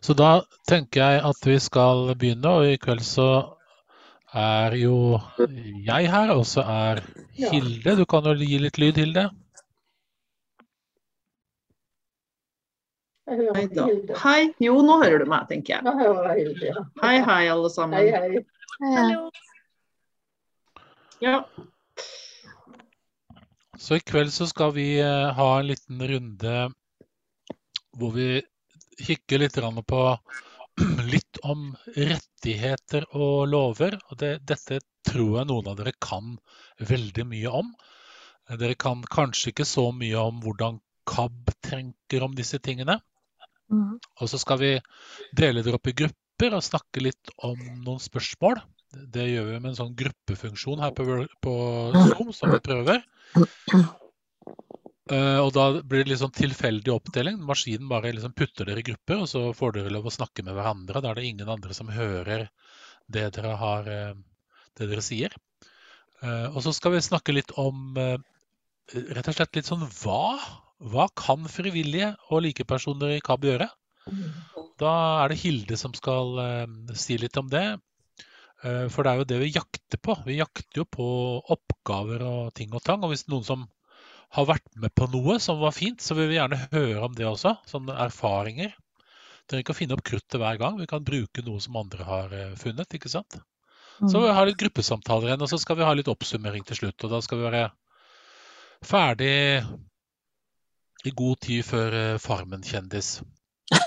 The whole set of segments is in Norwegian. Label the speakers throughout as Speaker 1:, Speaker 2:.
Speaker 1: Så da tenker jeg at vi skal begynne, og i kveld så er jo jeg her, og så er Hilde. Du kan jo gi litt lyd, Hilde.
Speaker 2: Hei da. Hei. Jo, nå hører du meg, tenker jeg.
Speaker 3: Nå hører jeg Hilde, ja.
Speaker 2: Hei, hei, alle sammen.
Speaker 3: Hei, hei.
Speaker 4: Hallo.
Speaker 2: Ja,
Speaker 1: Så i kveld så skal vi eh, ha en liten runde hvor vi kikker litt på litt om rettigheter og lover. Og det, dette tror jeg noen av dere kan veldig mye om. Dere kan kanskje ikke så mye om hvordan KAB tenker om disse tingene.
Speaker 4: Mm.
Speaker 1: Og så skal vi dele dere opp i grupper og snakke litt om noen spørsmål. Det gjør vi med en sånn gruppefunksjon her på, på Zoom som vi prøver. Eh, og da blir det litt sånn tilfeldig oppdeling. Maskinen bare liksom putter dere i grupper, og så får dere lov å snakke med hverandre. Da er det ingen andre som hører det dere, har, eh, det dere sier. Uh, og så skal vi snakke litt om uh, rett og slett litt sånn hva? Hva kan frivillige og likepersoner i KAB gjøre? Da er det Hilde som skal si litt om det. For det er jo det vi jakter på. Vi jakter jo på oppgaver og ting og tang. Og hvis noen som har vært med på noe som var fint, så vil vi gjerne høre om det også. Sånne erfaringer. Trenger ikke å finne opp kruttet hver gang. Vi kan bruke noe som andre har eh, funnet. ikke sant? Så vi har litt gruppesamtaler igjen, og så skal vi ha litt oppsummering til slutt. Og da skal vi være ferdig i god tid før eh, Farmen-kjendis.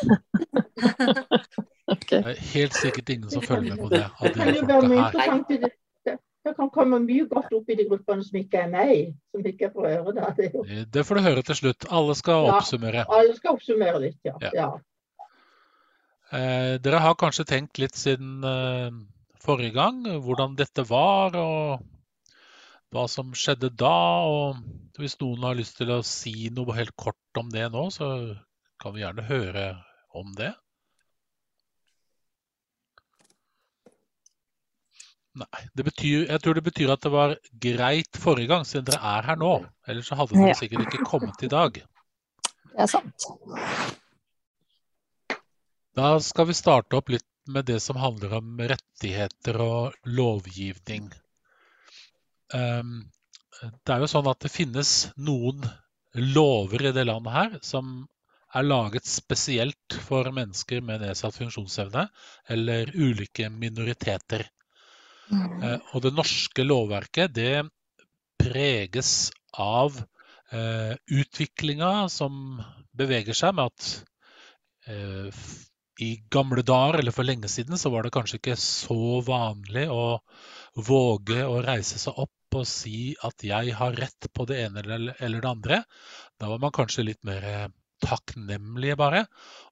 Speaker 4: okay.
Speaker 1: Det er helt sikkert ingen som følger med på det.
Speaker 3: Det det. Kan komme mye godt opp i de gruppene som ikke er med som ikke får høre det. det.
Speaker 1: Det får du høre til slutt. Alle skal
Speaker 3: Ja.
Speaker 1: oppsummere.
Speaker 3: Alle skal oppsummere litt, ja.
Speaker 1: Ja.
Speaker 3: ja.
Speaker 1: Eh, dere har kanskje tenkt litt siden eh, forrige gang hvordan dette var, og hva som skjedde da. Og hvis noen har lyst til å si noe helt kort om det nå, så kan vi gjerne høre om det. Nei, det betyr, jeg tror det betyr at det var greit forrige gang, siden dere er her nå. Ellers så hadde dere
Speaker 4: Ja.
Speaker 1: sikkert ikke kommet i dag.
Speaker 4: Det er sant.
Speaker 1: Da skal vi starte opp litt med det som handler om rettigheter og lovgivning. Um, Det er jo sånn at det finnes noen lover i det landet her som er laget spesielt for mennesker med nedsatt funksjonsevne eller ulike minoriteter. Eh, Og det norske lovverket det preges av eh, utviklinga som beveger seg med at eh, i gamle dager, eller for lenge siden, så var det kanskje ikke så vanlig å våge å reise seg opp og si at jeg har rett på det ene eller, eller det andre. Da var man kanskje litt mer eh, takknemlige bare,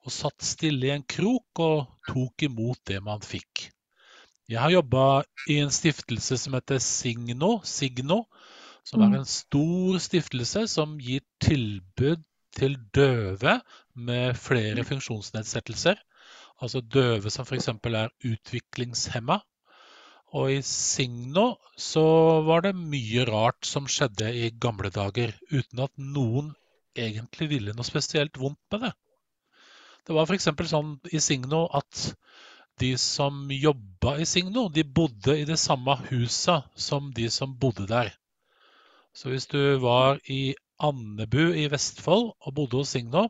Speaker 1: og satt stille i en krok og tok imot det man fikk. Jeg har jobba i en stiftelse som heter Signo, Signo, som
Speaker 4: Mm.
Speaker 1: er en stor stiftelse som gir tilbud til døve med flere funksjonsnedsettelser. Altså døve som f.eks. er utviklingshemma. Og i Signo så var det mye rart som skjedde i gamle dager, uten at noen egentlig ville noe spesielt vondt med det. Det var f.eks. sånn i Signo at de som jobba i Signo, de bodde i det samme huset som de som bodde der. Så hvis du var i Andebu i Vestfold og bodde hos Signo,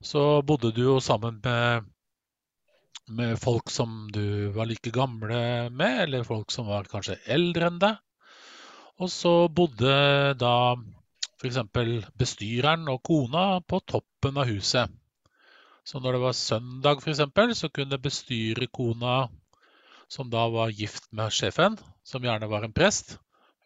Speaker 1: så bodde du jo sammen med, med folk som du var like gamle med, eller folk som var kanskje eldre enn deg. Og så bodde da f.eks. bestyreren og kona på toppen av huset. Så når det var søndag f.eks., så kunne bestyrerkona, som da var gift med sjefen, som gjerne var en prest,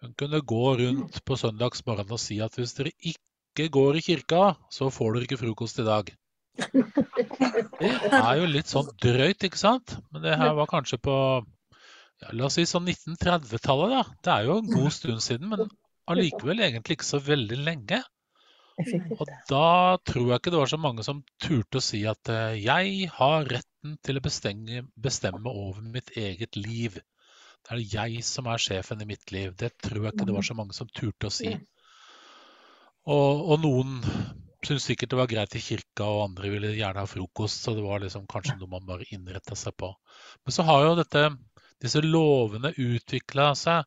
Speaker 1: hun kunne gå rundt på søndagsmorgen og si at hvis dere ikke går i kirka, så får dere ikke frokost i dag. Det er jo litt sånn drøyt, ikke sant? Men det her var kanskje på ja, la oss si sånn 1930-tallet, da. Det er jo en god stund siden, men allikevel egentlig ikke så veldig lenge. Og da tror jeg ikke det var så mange som turte å si at eh, jeg har retten til å bestemme, bestemme over mitt eget liv. Det er jeg som er sjefen i mitt liv. Det tror jeg ikke det var så mange som turte å si. Og, og noen syntes sikkert det var greit i kirka, og andre ville gjerne ha frokost. Så det var liksom kanskje noe man bare innretta seg på. Men så har jo dette, disse lovene utvikla seg,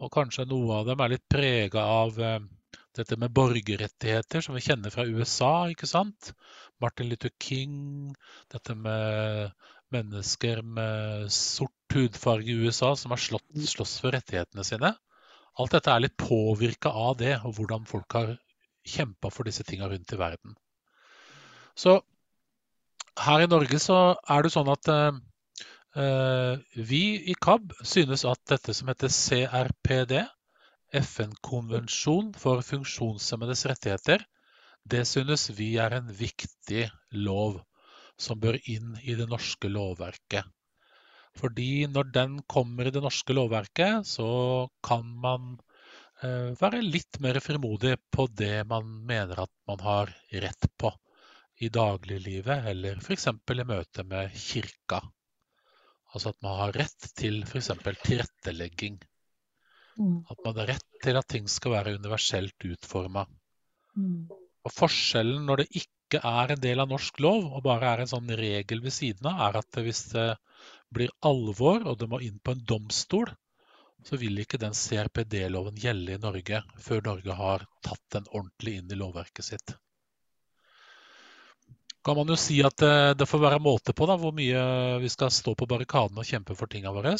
Speaker 1: og kanskje noe av dem er litt prega av eh, dette med borgerrettigheter, som vi kjenner fra USA, ikke sant? Martin Luther King, dette med mennesker med sort hudfarge i USA som har slått, slåss for rettighetene sine. Alt dette er litt påvirka av det, og hvordan folk har kjempa for disse tinga rundt i verden. Så her i Norge så er det sånn at eh, eh vi i KAB synes at dette som heter CRPD, FN-konvensjon for funksjonshemmedes rettigheter, det synes vi er en viktig lov som bør inn i det norske lovverket. Fordi når den kommer i det norske lovverket, så kan man Eh, være litt mer frimodig på det man mener at man har rett på i dagliglivet, eller f.eks. i møte med kirka. Altså at man har rett til f.eks. tilrettelegging.
Speaker 4: Mm.
Speaker 1: At man har rett til at ting skal være universelt utforma.
Speaker 4: Mm.
Speaker 1: Og forskjellen når det ikke er en del av norsk lov, og bare er en sånn regel ved siden av, er at hvis det blir alvor og det må inn på en domstol, så vil ikke den CRPD-loven gjelde i Norge før Norge har tatt den ordentlig inn i lovverket sitt. Kan man jo si at det, det får være måte på da, hvor mye vi skal stå på barrikaden og kjempe for tingene våre.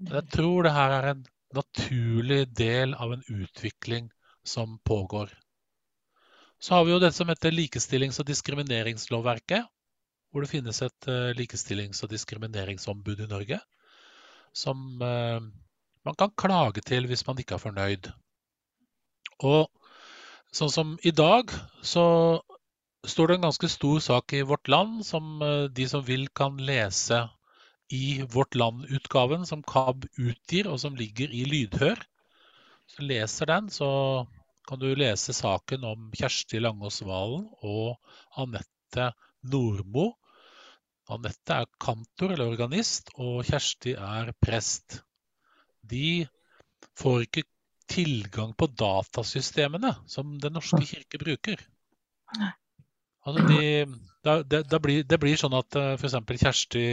Speaker 1: Men jeg tror det her er en naturlig del av en utvikling som pågår. Så har vi jo det som heter likestillings- og diskrimineringslovverket. Hvor det finnes et eh, likestillings- og diskrimineringsombud i Norge. Som eh, man kan klage til hvis man ikke er fornøyd. Og sånn som i dag, så står det en ganske stor sak i Vårt Land som eh, de som vil kan lese i Vårt Land-utgaven som KAB utgir, og som ligger i lydhør. Så leser den, så kan du lese saken om Kjersti Langås Valen og Anette Nordmo. Anette er kantor eller organist, og Kjersti er prest de får ikke tilgang på datasystemene som Den norske kirke bruker. Altså de, da, det, det, blir, det, blir, sånn at uh, f.eks. Kjersti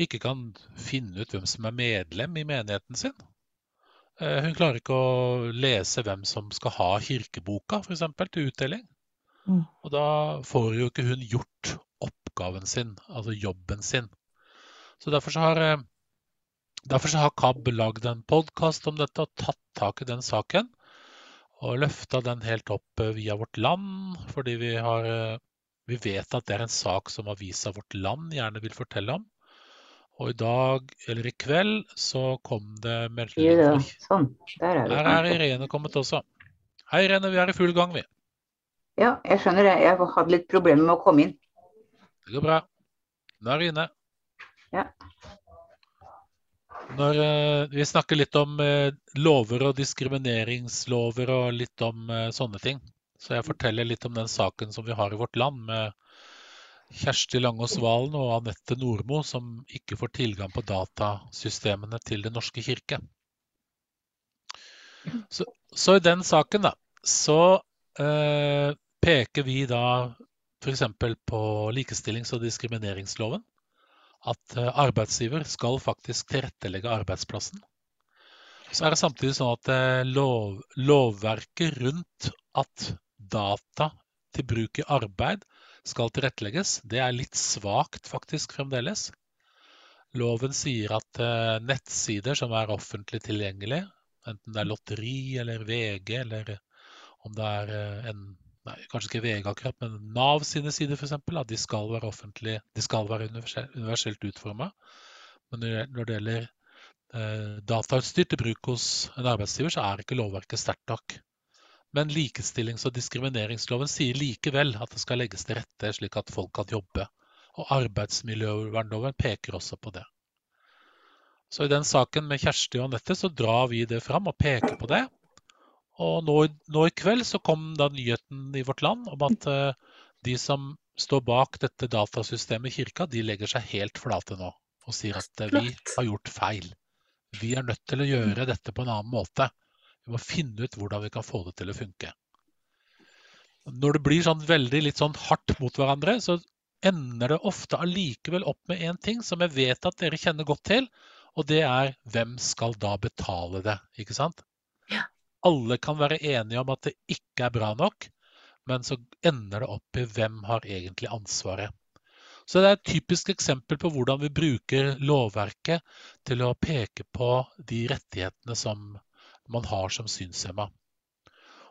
Speaker 1: ikke kan finne ut hvem som er medlem i menigheten sin. Uh, hun klarer ikke å lese hvem som skal ha kirkeboka eksempel, til utdeling.
Speaker 4: Mm.
Speaker 1: Og da får jo ikke hun gjort oppgaven sin, altså jobben sin. Så derfor så har derfor så har KAB lagd en podkast om dette og tatt tak i den saken. Og løfta den helt opp eh, via Vårt Land, fordi vi, har, eh, vi vet at det er en sak som avisa Vårt Land gjerne vil fortelle om. Og i dag, eller i kveld, så kom det
Speaker 5: meldinger. Sånn. Der er vi.
Speaker 1: Her er Irene kommet også. Hei Irene, vi er i full gang, vi.
Speaker 5: Ja, jeg skjønner det. Jeg hadde litt problemer med å komme inn.
Speaker 1: Det går bra. Nå er du inne.
Speaker 5: Ja.
Speaker 1: Når uh, vi snakker litt om uh, lover og diskrimineringslover og litt om uh, sånne ting, så jeg forteller litt om den saken som vi har i vårt land med Kjersti Langås Valen og Anette Nordmo som ikke får tilgang på datasystemene til Den norske kirke. Så, så i den saken, da, så eh, peker vi da f.eks. på likestillings- og diskrimineringsloven at eh, arbeidsgiver skal faktisk tilrettelegge arbeidsplassen. Så er det samtidig sånn at eh, lov, lovverket rundt at data til bruk i arbeid skal tilrettelegges, det er litt svakt faktisk fremdeles. Loven sier at uh, nettsider som er offentlig tilgjengelige, enten det er lotteri eller VG, eller om det er uh, en nei, kanskje ikke VG akkurat, men Nav sine sider f.eks. De skal være offentlige, de skal være universelt utforma. Men når det gjelder eh, datautstyr til bruk hos en arbeidsgiver, så er ikke lovverket sterkt nok. Men likestillings- og diskrimineringsloven sier likevel at det skal legges til rette slik at folk kan jobbe. Og arbeidsmiljøvernloven peker også på det. Så i den saken med Kjersti og Anette så drar vi det fram og peker på det. Og nå, nå, i kveld så kom da nyheten i vårt land om at uh, de som står bak dette datasystemet i kirka, de legger seg helt flate nå og sier at uh, vi har gjort feil. Vi er nødt til å gjøre dette på en annen måte. Vi må finne ut hvordan vi kan få det til å funke. når det blir sånn veldig litt sånn hardt mot hverandre, så ender det ofte allikevel opp med én ting som jeg vet at dere kjenner godt til, og det er hvem skal da betale det, ikke sant?
Speaker 2: Ja.
Speaker 1: Alle kan være enige om at det ikke er bra nok, men så ender det opp i hvem har egentlig ansvaret. Så det er et typisk eksempel på hvordan vi bruker lovverket til å peke på de rettighetene som man har som synshemma.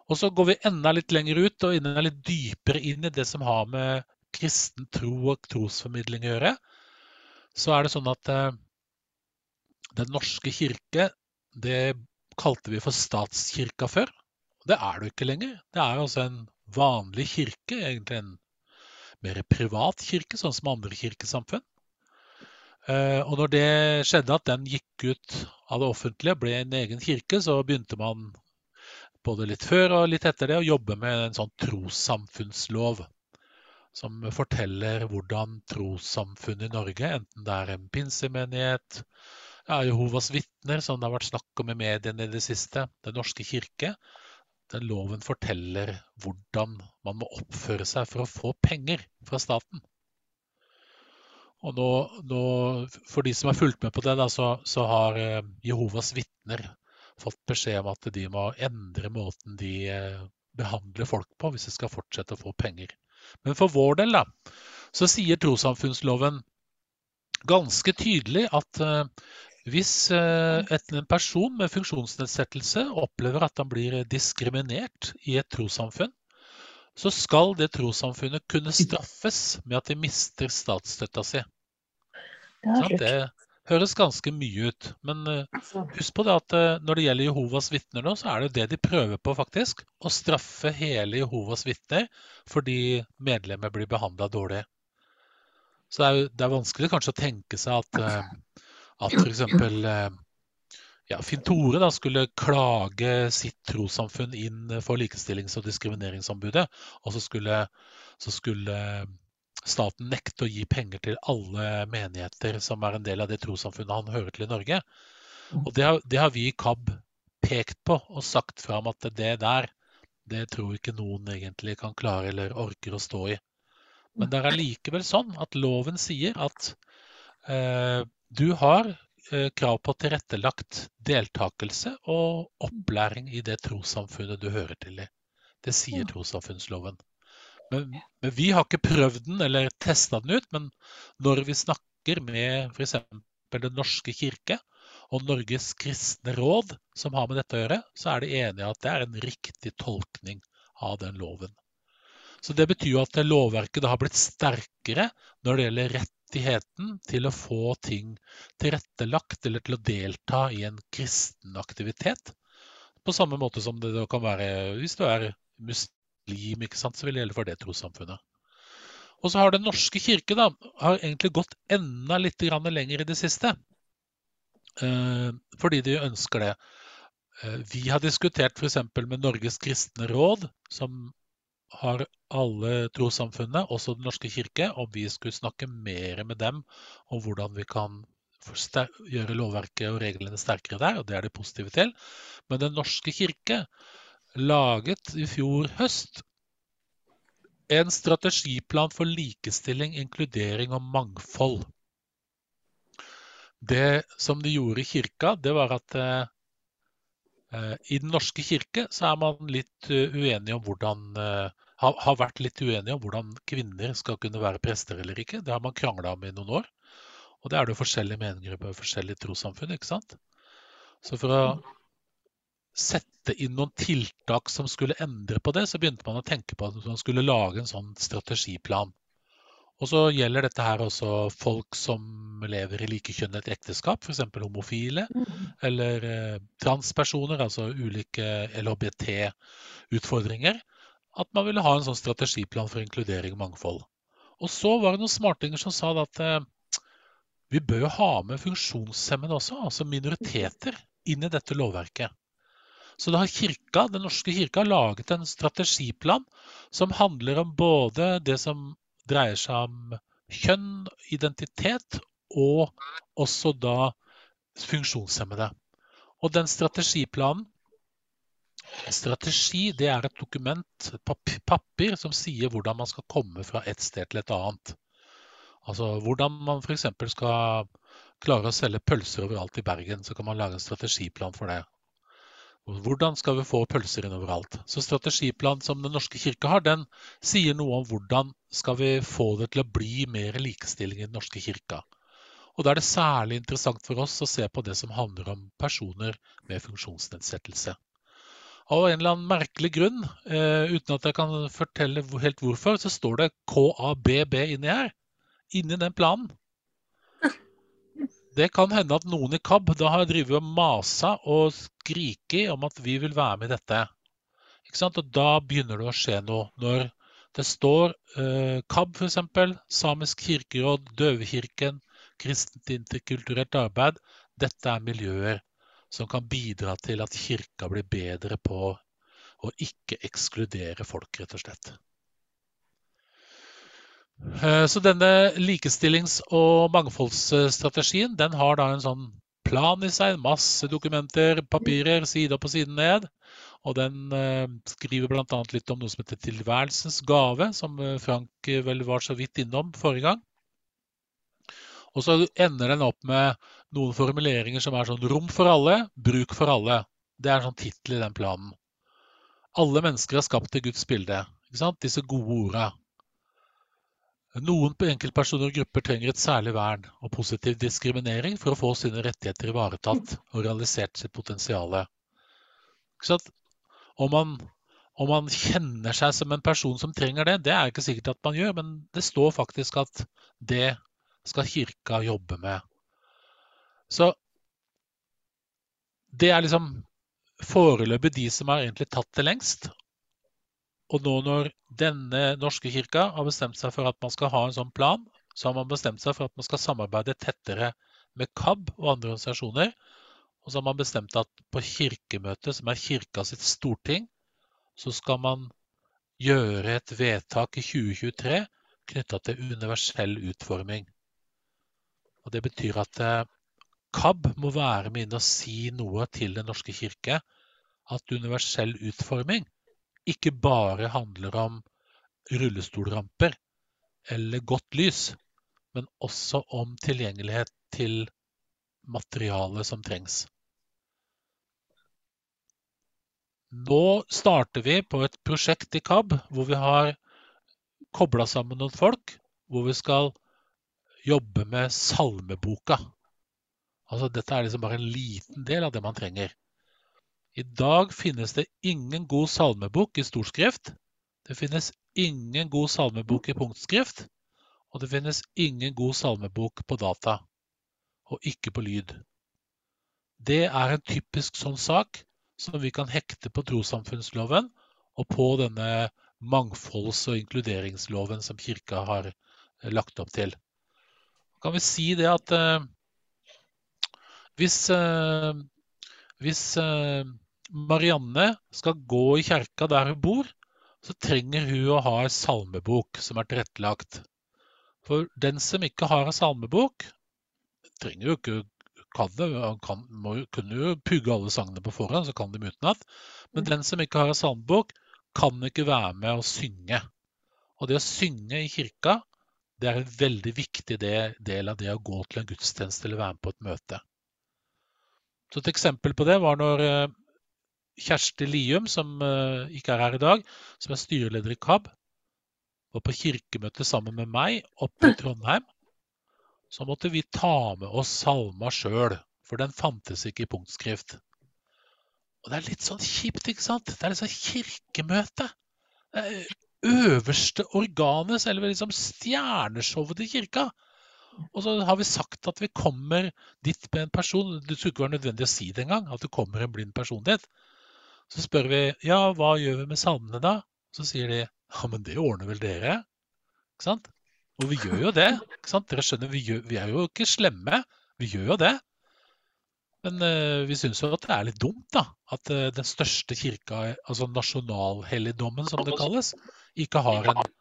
Speaker 1: Og så går vi enda litt lenger ut og enda litt dypere inn i det som har med kristen tro og trosformidling å gjøre. Så er det sånn at eh, Den norske kirke, det kalte vi for statskirka før. Det er det jo ikke lenger. Det er jo altså en vanlig kirke, egentlig en mer privat kirke, sånn som andre kirkesamfunn. Eh, Og når det skjedde at den gikk ut av det offentlige ble en egen kirke, så begynte man både litt før og litt etter det å jobbe med en sånn trossamfunnslov. Som forteller hvordan trossamfunnet i Norge, enten det er en pinsemenighet, ja, Jehovas vitner, som det har vært snakk om i mediene i det siste, Den norske kirke, den loven forteller hvordan man må oppføre seg for å få penger fra staten. Og nå, nå, For de som har fulgt med på det, da, så, så har eh, Jehovas vitner fått beskjed om at de må endre måten de eh, behandler folk på hvis de skal fortsette å få penger. Men for vår del da, så sier trossamfunnsloven ganske tydelig at eh, hvis en person med funksjonsnedsettelse opplever at han blir diskriminert i et trossamfunn, så skal det trossamfunnet kunne straffes med at de mister statsstøtta si.
Speaker 4: Det.
Speaker 1: Det høres ganske mye ut. Men eh, husk på det at eh, når det gjelder Jehovas vitner nå, så er det det de prøver på, faktisk. Å straffe hele Jehovas vitner fordi medlemmer blir behandla dårlig. Så det er, det er vanskelig kanskje å tenke seg at, eh, at f.eks. Ja, Finn Tore da skulle klage sitt trossamfunn inn for Likestillings- og diskrimineringsombudet, og så skulle, så skulle staten nekte å gi penger til alle menigheter som er en del av det trossamfunnet han hører til i Norge. Og det har, det har vi i KAB pekt på og sagt fra om at det der, det tror ikke noen egentlig kan klare eller orker å stå i. Men det er allikevel sånn at loven sier at eh, du har eh, krav på tilrettelagt deltakelse og opplæring i det trossamfunnet du hører til i. Det sier trossamfunnsloven. Men, men vi har ikke prøvd den eller testa den ut. Men når vi snakker med f.eks. Den norske kirke og Norges kristne råd, som har med dette å gjøre, så er de enige at det er en riktig tolkning av den loven. Så Det betyr jo at lovverket har blitt sterkere når det gjelder rettigheten til å få ting tilrettelagt eller til å delta i en kristen aktivitet. På samme måte som det kan være hvis du er muslim, sant, så vil det gjelde for det trossamfunnet. Og så har Den norske kirke da, har egentlig gått enda litt lenger i det siste. Eh, fordi de ønsker det. Eh, vi har diskutert f.eks. med Norges kristne råd, som har alle trossamfunnene, også Den norske kirke, om vi skulle snakke mer med dem om hvordan vi kan gjøre lovverket og reglene sterkere der, og det er de positive til. Men Den norske kirke laget i fjor høst en strategiplan for likestilling, inkludering og mangfold. Det som de gjorde i kirka, det var at eh, i Den norske kirke så er man litt eh, uenig om hvordan eh, har, vært litt uenige om hvordan kvinner skal kunne være prester eller ikke. Det har man krangla om i noen år. Og det er det forskjellige meninger på forskjellige trossamfunn, ikke sant. Så for å sette inn noen tiltak som skulle endre på det, så begynte man å tenke på at man skulle lage en sånn strategiplan. Og så gjelder dette her også folk som lever i likekjønnet ekteskap, f.eks. homofile, eller eh, transpersoner, altså ulike LHBT-utfordringer. At man ville ha en sånn strategiplan for inkludering og mangfold. Og så var det noen smartinger som sa at eh, vi bør jo ha med funksjonshemmede også, altså minoriteter, inn i dette lovverket. Så da har kirka, Den norske kirka laget en strategiplan som handler om både det som dreier seg om kjønn, identitet, og også da funksjonshemmede. Og den strategiplanen strategi det er et dokument, et papir, som sier hvordan man skal komme fra et sted til et annet. Altså hvordan man f.eks. skal klare å selge pølser overalt i Bergen. Så kan man lage en strategiplan for det. Hvordan skal vi få pølser inn overalt? Så strategiplanen som Den norske kirke har, den sier noe om hvordan skal vi få det til å bli mer likestilling i Den norske kirka. Og Da er det særlig interessant for oss å se på det som handler om personer med funksjonsnedsettelse. Av en eller annen merkelig grunn, eh, uten at jeg kan fortelle helt hvorfor, så står det KABB inni her. Inni den planen. Det kan hende at noen i KAB da har drevet og masa og skriket om at vi vil være med i dette. Og da begynner det å skje noe. Når det står eh, KAB f.eks., Samisk kirkeråd, Døvekirken, Kristent interkulturelt arbeid. Dette er miljøer som kan bidra til at kirka blir bedre på å ikke ekskludere folk, rett og slett. Eh, Så denne likestillings- og mangfoldsstrategien den har da en sånn plan i seg. Masse dokumenter, papirer, side opp og side ned. Og den eh, skriver bl.a. litt om noe som heter tilværelsens gave, som eh, Frank vel var så vidt innom forrige gang. Og så ender den opp med noen formuleringer som er sånn rom for alle, bruk for alle. Det er en sånn tittel i den planen. Alle mennesker er skapt i Guds bilde. Disse gode orda. Noen på enkeltpersoner og grupper trenger et særlig vern og positiv diskriminering for å få sine rettigheter ivaretatt og realisert sitt potensial. Om man, om man kjenner seg som en person som trenger det, det er ikke sikkert at man gjør, men det står faktisk at det skal kirka jobbe med. Så det er liksom foreløpig de som har egentlig tatt det lengst. Og nå når denne norske kirka har bestemt seg for at man skal ha en sånn plan, så har man bestemt seg for at man skal samarbeide tettere med KAB og andre organisasjoner. Og så har man bestemt at på kirkemøtet, som er kirka sitt storting, så skal man gjøre et vedtak i 2023 knytta til universell utforming. Og Det betyr at eh, KAB må være med inn og si noe til Den norske kirke at universell utforming ikke bare handler om rullestolramper eller godt lys, men også om tilgjengelighet til materialet som trengs. Nå starter vi på et prosjekt i KAB hvor vi har kobla sammen noen folk, hvor vi skal jobbe med salmeboka. Altså, dette er liksom bare en liten del av det man trenger. I dag finnes det ingen god salmebok i storskrift. Det finnes ingen god salmebok i punktskrift. Og det finnes ingen god salmebok på data, og ikke på lyd. Det er en typisk sånn sak som vi kan hekte på trossamfunnsloven og på denne mangfolds- og inkluderingsloven som kirka har eh, lagt opp til. Kan vi si det at eh, hvis, eh, hvis eh, Marianne skal gå i kjerka der hun bor, så trenger hun å ha en salmebok som er tilrettelagt. For den som ikke har en salmebok, trenger jo ikke kan det, kan, må, kunne jo pugge alle sangene på forhånd, så kan de utenat. Men den som ikke har en salmebok, kan ikke være med å synge. Og det å synge i kirka, det er en veldig viktig del av det å gå til en gudstjeneste eller være med på et møte. Så Et eksempel på det var når eh, Kjersti Lium, som eh, ikke er her i dag, som er styreleder i KAB, var på kirkemøte sammen med meg oppe i Trondheim. Så måtte vi ta med oss salma sjøl, for den fantes ikke i punktskrift. Og det er litt sånn kjipt, ikke sant? Det er liksom kirkemøte. Det er øverste organet, selve liksom stjerneshowet til kirka. Og så har vi sagt at vi kommer dit med en person. Det skulle ikke være nødvendig å si det engang, at det kommer en blind person dit. Så spør vi ja, hva gjør vi med salmene da? Så sier de ja, men det ordner vel dere? Ikke sant? Og vi gjør jo det. ikke sant? Dere skjønner, vi, gjør, vi er jo ikke slemme. Vi gjør jo det. Men uh, vi syns jo at det er litt dumt, da. At uh, den største kirka, altså nasjonalhelligdommen som det kalles, ikke har, en,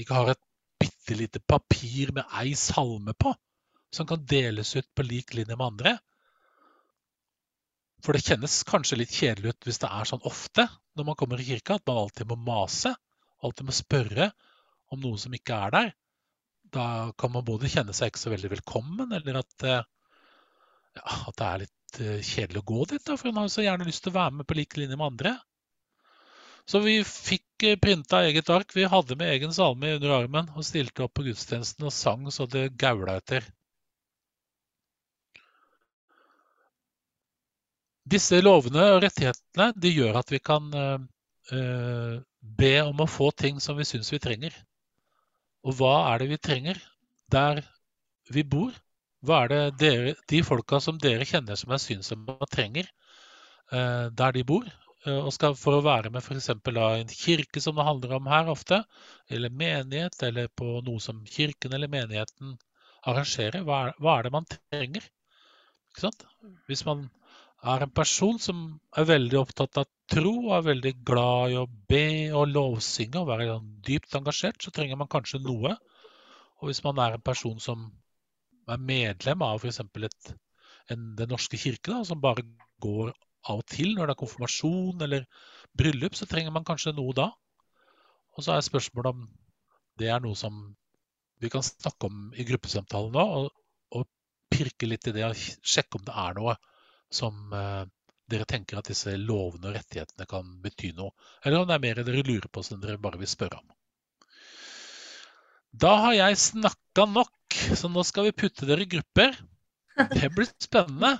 Speaker 1: ikke har et bitte lite papir med ei salme på, som kan deles ut på lik linje med andre. For det kjennes kanskje litt kjedelig ut hvis det er sånn ofte når man kommer i kirka, at man alltid må mase. Alltid må spørre om noe som ikke er der. Da kan man både kjenne seg ikke så veldig velkommen, eller at, eh, ja, at det er litt eh, kjedelig å gå dit. Da, for hun har jo så gjerne lyst til å være med på lik linje med andre. Så vi fikk eh, printa eget ark. Vi hadde med egen salme under armen og stilte opp på gudstjenesten og sang så det gaula etter. Disse lovene og rettighetene de gjør at vi kan eh, be om å få ting som vi syns vi trenger. Og hva er det vi trenger der vi bor? Hva er det dere, de folka som dere kjenner som er synshemma, trenger eh, der de bor? Eh, og skal for å være med f.eks. en kirke, som det handler om her ofte, eller menighet, eller på noe som kirken eller menigheten arrangerer, hva er, hva er det man trenger? Hvis man er en person som er veldig opptatt av tro, og er veldig glad i å be og lovsynge og være sånn dypt engasjert, så trenger man kanskje noe. Og hvis man er en person som er medlem av f.eks. Den norske kirke, da, som bare går av og til når det er konfirmasjon eller bryllup, så trenger man kanskje noe da. Og så er spørsmålet om det er noe som vi kan snakke om i gruppesamtalen nå, og, og pirke litt i det og sjekke om det er noe som eh, dere tenker at disse lovene og rettighetene kan bety noe. Eller om det er mer dere lurer på som dere bare vil spørre om. Da har jeg snakka nok, så nå skal vi putte dere i grupper. Det blir spennende.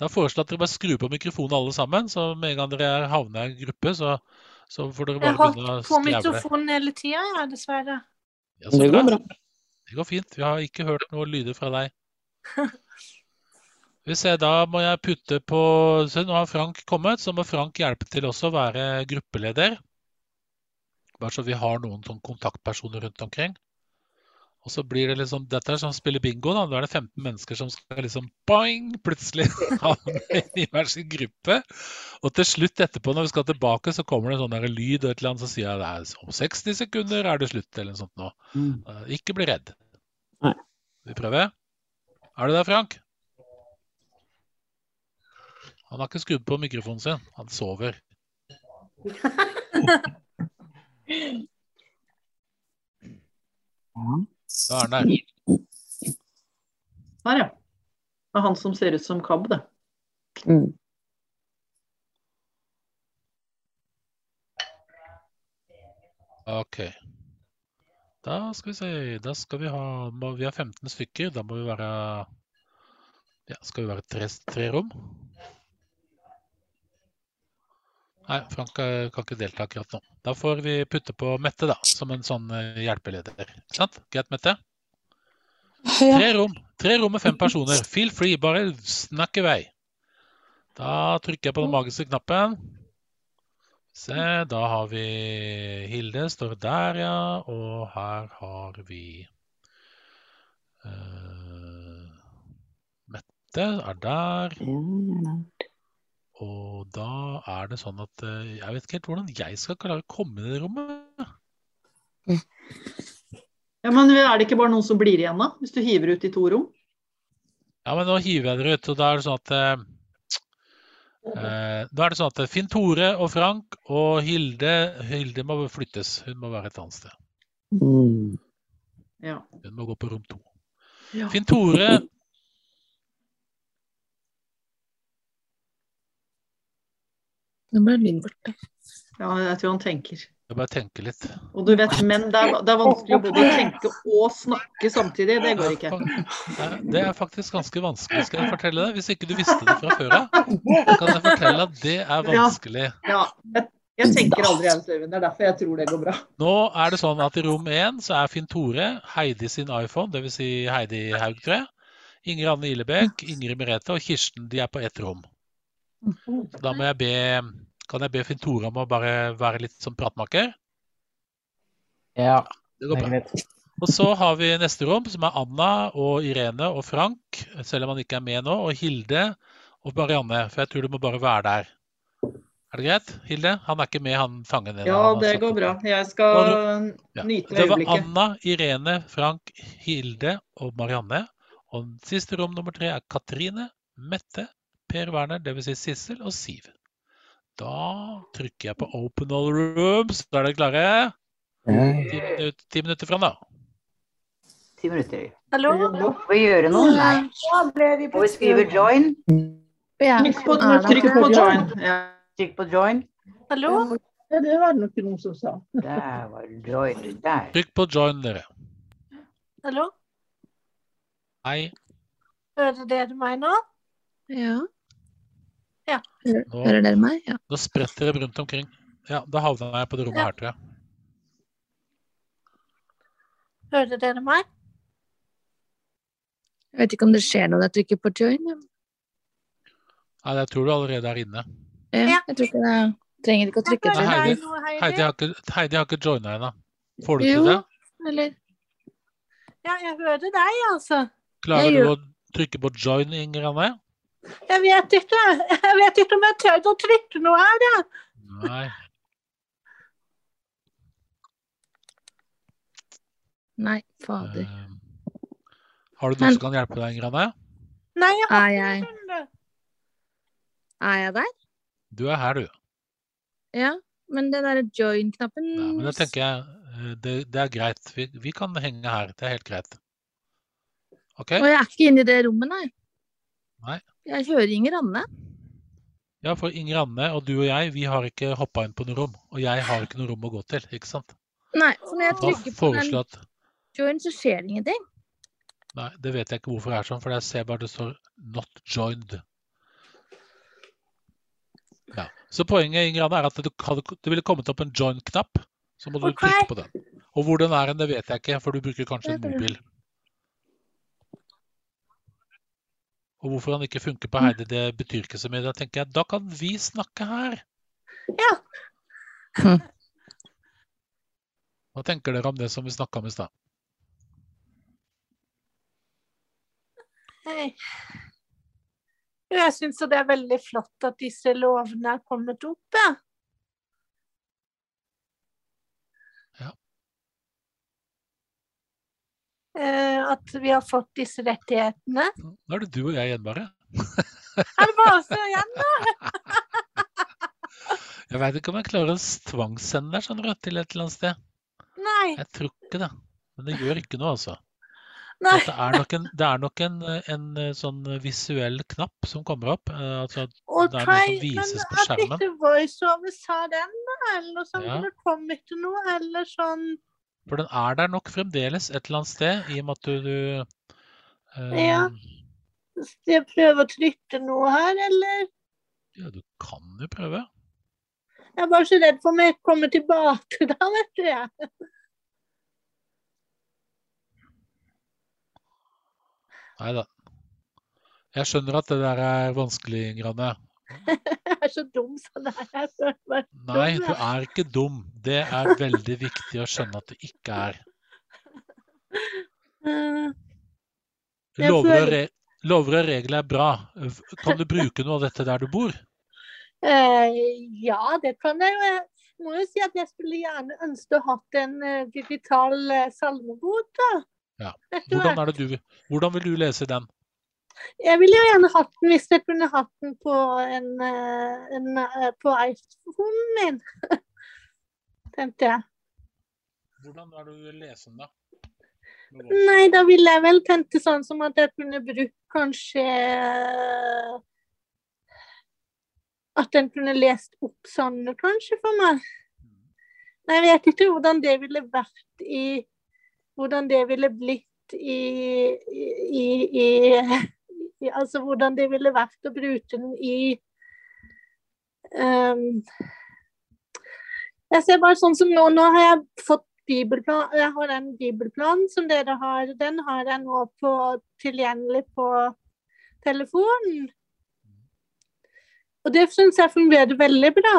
Speaker 1: Da foreslår jeg at dere bare skrur på mikrofonen alle sammen. Så med en gang dere havner i en gruppe, så, så får dere bare begynne å
Speaker 6: holdt på mikrofonen hele tida, ja, dessverre.
Speaker 1: Ja, så
Speaker 4: Det går bra.
Speaker 1: Det går fint. Vi har ikke hørt noe lyder fra deg. Vi ser, Da må jeg putte på Se, nå har Frank kommet, så må Frank hjelpe til også å være gruppeleder. Bare så vi har noen sånn kontaktpersoner rundt omkring. Og så blir det liksom, Dette er sånn spille bingo. da, Da er det 15 mennesker som skal liksom boing, plutselig havne i hver sin gruppe. Og til slutt etterpå, når vi skal tilbake, så kommer det en sånn der lyd og et eller annet som sier jeg det er om 60 sekunder er det slutt, eller noe sånt nå. Eh, Ikke bli redd.
Speaker 4: Nei.
Speaker 1: Vi prøver. Er du der, Frank? Han har ikke skrudd på mikrofonen sin. Han sover. Da er han der.
Speaker 2: Der, ja. Det er han som ser ut som KAB, det.
Speaker 4: Mm.
Speaker 1: OK. Da skal vi se Da skal vi ha må, Vi har 15 stykker. Da må vi være Ja, skal vi være tre, tre rom? Nei, Frank eh, kan ikke delta akkurat nå. Da får vi putte på Mette da, som en sånn eh, hjelpeleder. Sant? Greit, Mette?
Speaker 4: Ja.
Speaker 1: Tre rom. Tre rom med fem personer. Feel free, bare snakk i vei. Da trykker jeg på den magiske knappen. Se, da har vi Hilde står der, ja. Og her har vi uh, Mette er der. Og da er det sånn at eh, jeg vet ikke helt hvordan jeg skal klare å komme i det rommet.
Speaker 2: Ja, Men er det ikke bare noen som blir igjen, da? Hvis du hiver ut i to rom?
Speaker 1: Ja, men nå hiver jeg dere ut, og da er det sånn at eh, eh, Da er det sånn at Finn Tore og Frank og Hilde Hilde må flyttes. Hun må være et annet sted.
Speaker 4: Mm.
Speaker 2: Ja.
Speaker 1: Hun må gå på rom to.
Speaker 2: Ja.
Speaker 1: Finn Tore
Speaker 6: Nå ble lyden borte.
Speaker 2: ja, jeg tror han tenker.
Speaker 1: Jeg bare tenker litt.
Speaker 2: Og du vet, men det er, det er vanskelig å både tenke og snakke samtidig. Det går ikke.
Speaker 1: Det er faktisk ganske vanskelig, skal jeg fortelle deg. Hvis ikke du visste det fra før av, kan jeg fortelle at det er vanskelig.
Speaker 2: Ja, jeg, jeg tenker aldri Øyvind. Det er derfor jeg tror det går bra.
Speaker 1: Nå er det sånn at i rom én så er Finn Tore Heidi sin iPhone, dvs. Si Heidi Haug, tror jeg. Inger Anne Ilebekk, Ingrid Merete og Kirsten de er på ett rom. Så da må jeg be Kan jeg be Finn Tore om å bare være litt som pratmaker?
Speaker 7: Ja,
Speaker 1: Det går bra. Og så har vi neste rom, som er Anna og Irene og Frank, selv om han ikke er med nå, og Hilde og Marianne, for jeg tror du må bare være der. Er det greit, Hilde? Han er ikke med, han fangen din.
Speaker 2: Ja,
Speaker 1: han
Speaker 2: det går bra. Jeg skal
Speaker 1: Ja.
Speaker 2: nyte
Speaker 1: Det var. Anna, Irene, Frank, Hilde og Marianne. Og siste rom nummer tre er Katrine, Mette, Per Werner, dvs. Si Sissel og Siv. Da trykker jeg på Open all rooms. Da er dere klare? Ti minutter, ti minutter fra da.
Speaker 5: Ti minutter.
Speaker 6: Hallo?
Speaker 5: Må vi gjøre noe? Nei. Må vi skrive join?
Speaker 6: Ja.
Speaker 2: Trykk på, trykk på join. Ja.
Speaker 5: Trykk på join.
Speaker 6: Hallo?
Speaker 3: Ja, det var det nok noen som sa.
Speaker 5: Der var join. Der.
Speaker 1: Trykk på join, dere.
Speaker 6: Hallo?
Speaker 1: Hei.
Speaker 6: Hører dere meg nå?
Speaker 8: Ja.
Speaker 6: Ja.
Speaker 1: Nå,
Speaker 8: hører dere meg? Ja.
Speaker 1: nå spretter det rundt omkring. Ja, da havna jeg på det rommet
Speaker 6: Ja.
Speaker 1: her, tror jeg.
Speaker 6: Hører dere meg?
Speaker 8: Jeg vet ikke om det skjer når jeg trykker på join. Men...
Speaker 1: Nei, jeg tror du allerede er inne.
Speaker 8: Ja,
Speaker 6: Ja.
Speaker 8: jeg tror ikke det trenger ikke å trykke
Speaker 1: Nei. Heidi.
Speaker 6: Heidi.
Speaker 1: Heidi har ikke, Heidi har ikke joina ennå. Får du
Speaker 8: Jo.
Speaker 1: til det?
Speaker 8: Eller
Speaker 6: Ja, jeg hører deg, altså.
Speaker 1: Klarer
Speaker 8: Jeg
Speaker 1: du
Speaker 8: gjør-
Speaker 1: å trykke på join, Inger Anne?
Speaker 6: Jeg vet ikke. Jeg vet ikke om jeg tør å trykke noe her, jeg.
Speaker 1: Nei.
Speaker 8: Nei, fader.
Speaker 1: Uh, har du
Speaker 8: noe
Speaker 1: noen som kan hjelpe deg, Grane?
Speaker 6: Nei, jeg har
Speaker 8: Er
Speaker 6: ikke
Speaker 8: jeg, er jeg der?
Speaker 1: Du er her, du.
Speaker 8: Ja. Men den derre join-knappen
Speaker 1: Nei, men da tenker jeg eh, det, det er greit. Vi, vi kan henge her. Det er helt greit. OK?
Speaker 8: Og jeg er ikke inne i det rommet, nei.
Speaker 1: Nei.
Speaker 8: Jeg hører Inger Anne.
Speaker 1: Ja, for Inger Anne og du og jeg, vi har ikke hoppa inn på noe rom. Og jeg har ikke noe rom å gå til, ikke sant?
Speaker 8: Nei, for når jeg trykker på den
Speaker 1: at
Speaker 8: join, så skjer det ingenting.
Speaker 1: Nei, det vet jeg ikke hvorfor det er sånn, for jeg ser bare det står 'not joined'. Ja. Så poenget Inger Anne, er at det, ville kommet opp en join-knapp. Så må du
Speaker 6: okay.
Speaker 1: trykke på den. Og hvor den er det vet jeg ikke, for du bruker kanskje en mobil. Og hvorfor han ikke funker på Heidi, det betyr ikke så mye. Da tenker jeg, da kan vi snakke her.
Speaker 6: Ja.
Speaker 8: Hm.
Speaker 1: Hva tenker dere om det som vi snakka om i stad?
Speaker 6: Hei. Jeg syns det er veldig flott at disse lovene er kommet opp. Ja.
Speaker 1: Ja.
Speaker 6: At vi har fått disse rettighetene.
Speaker 1: Nå er det du og jeg igjen, bare.
Speaker 6: Er det bare oss igjen, da?
Speaker 1: Jeg veit ikke om jeg klarer å tvangssende deg sånn til et eller annet sted.
Speaker 6: Nei.
Speaker 1: Jeg tror ikke det. Men det gjør ikke noe, altså.
Speaker 6: Nei.
Speaker 1: Det er nok en, det er nok en, en eh, sånn visuell knapp som kommer opp. eh, Altså,
Speaker 6: okay,
Speaker 1: det er noe som vises på skjermen.
Speaker 6: at ikke voiceover sa den, da? Eller sånn,
Speaker 1: Ja.
Speaker 6: det kom ikke noe, eller sånn
Speaker 1: for den er der nok fremdeles et eller annet sted, i og med at du, du uh...
Speaker 6: Ja. Skal jeg prøve å trykke noe her, eller?
Speaker 1: ja, du kan jo prøve.
Speaker 6: Jeg er bare så redd for om jeg kommer tilbake da, vet du. Jeg.
Speaker 1: Nei da. Jeg skjønner at det der er vanskelig, Granne.
Speaker 6: Jeg er så dum som det er.
Speaker 1: Nei, du er ikke dum. Det er veldig viktig å skjønne at du ikke er.
Speaker 6: Eh,
Speaker 1: Lover og, re lover og regler er bra. Kan du bruke noe av dette der du bor?
Speaker 6: eh, ja, det kan jeg. Jeg må jo si at jeg skulle gjerne ønske å hatt en eh, digital salmebok, da.
Speaker 1: Ja. Hvordan, det du, hvordan vil du lese den?
Speaker 6: Jeg ville jo gjerne hatt den hvis jeg kunne hatt den på, en, eh, en, eh, på iPhonen min. Tenkte jeg.
Speaker 1: Hvordan er det du da?
Speaker 6: Nei, da ville jeg vel tenke sånn som at jeg kunne brukt kanskje eh, At den kunne lest opp sånn, kanskje, for meg. Nei, jeg vet ikke hvordan det ville vært i Hvordan det ville blitt i, i, i Altså hvordan det ville vært å bruke den i um, Jeg ser bare sånn som nå, nå har jeg fått bibelplan, jeg har den bibelplanen som dere har, den har jeg nå på, tilgjengelig på telefonen. Og det syns jeg fungerer veldig bra.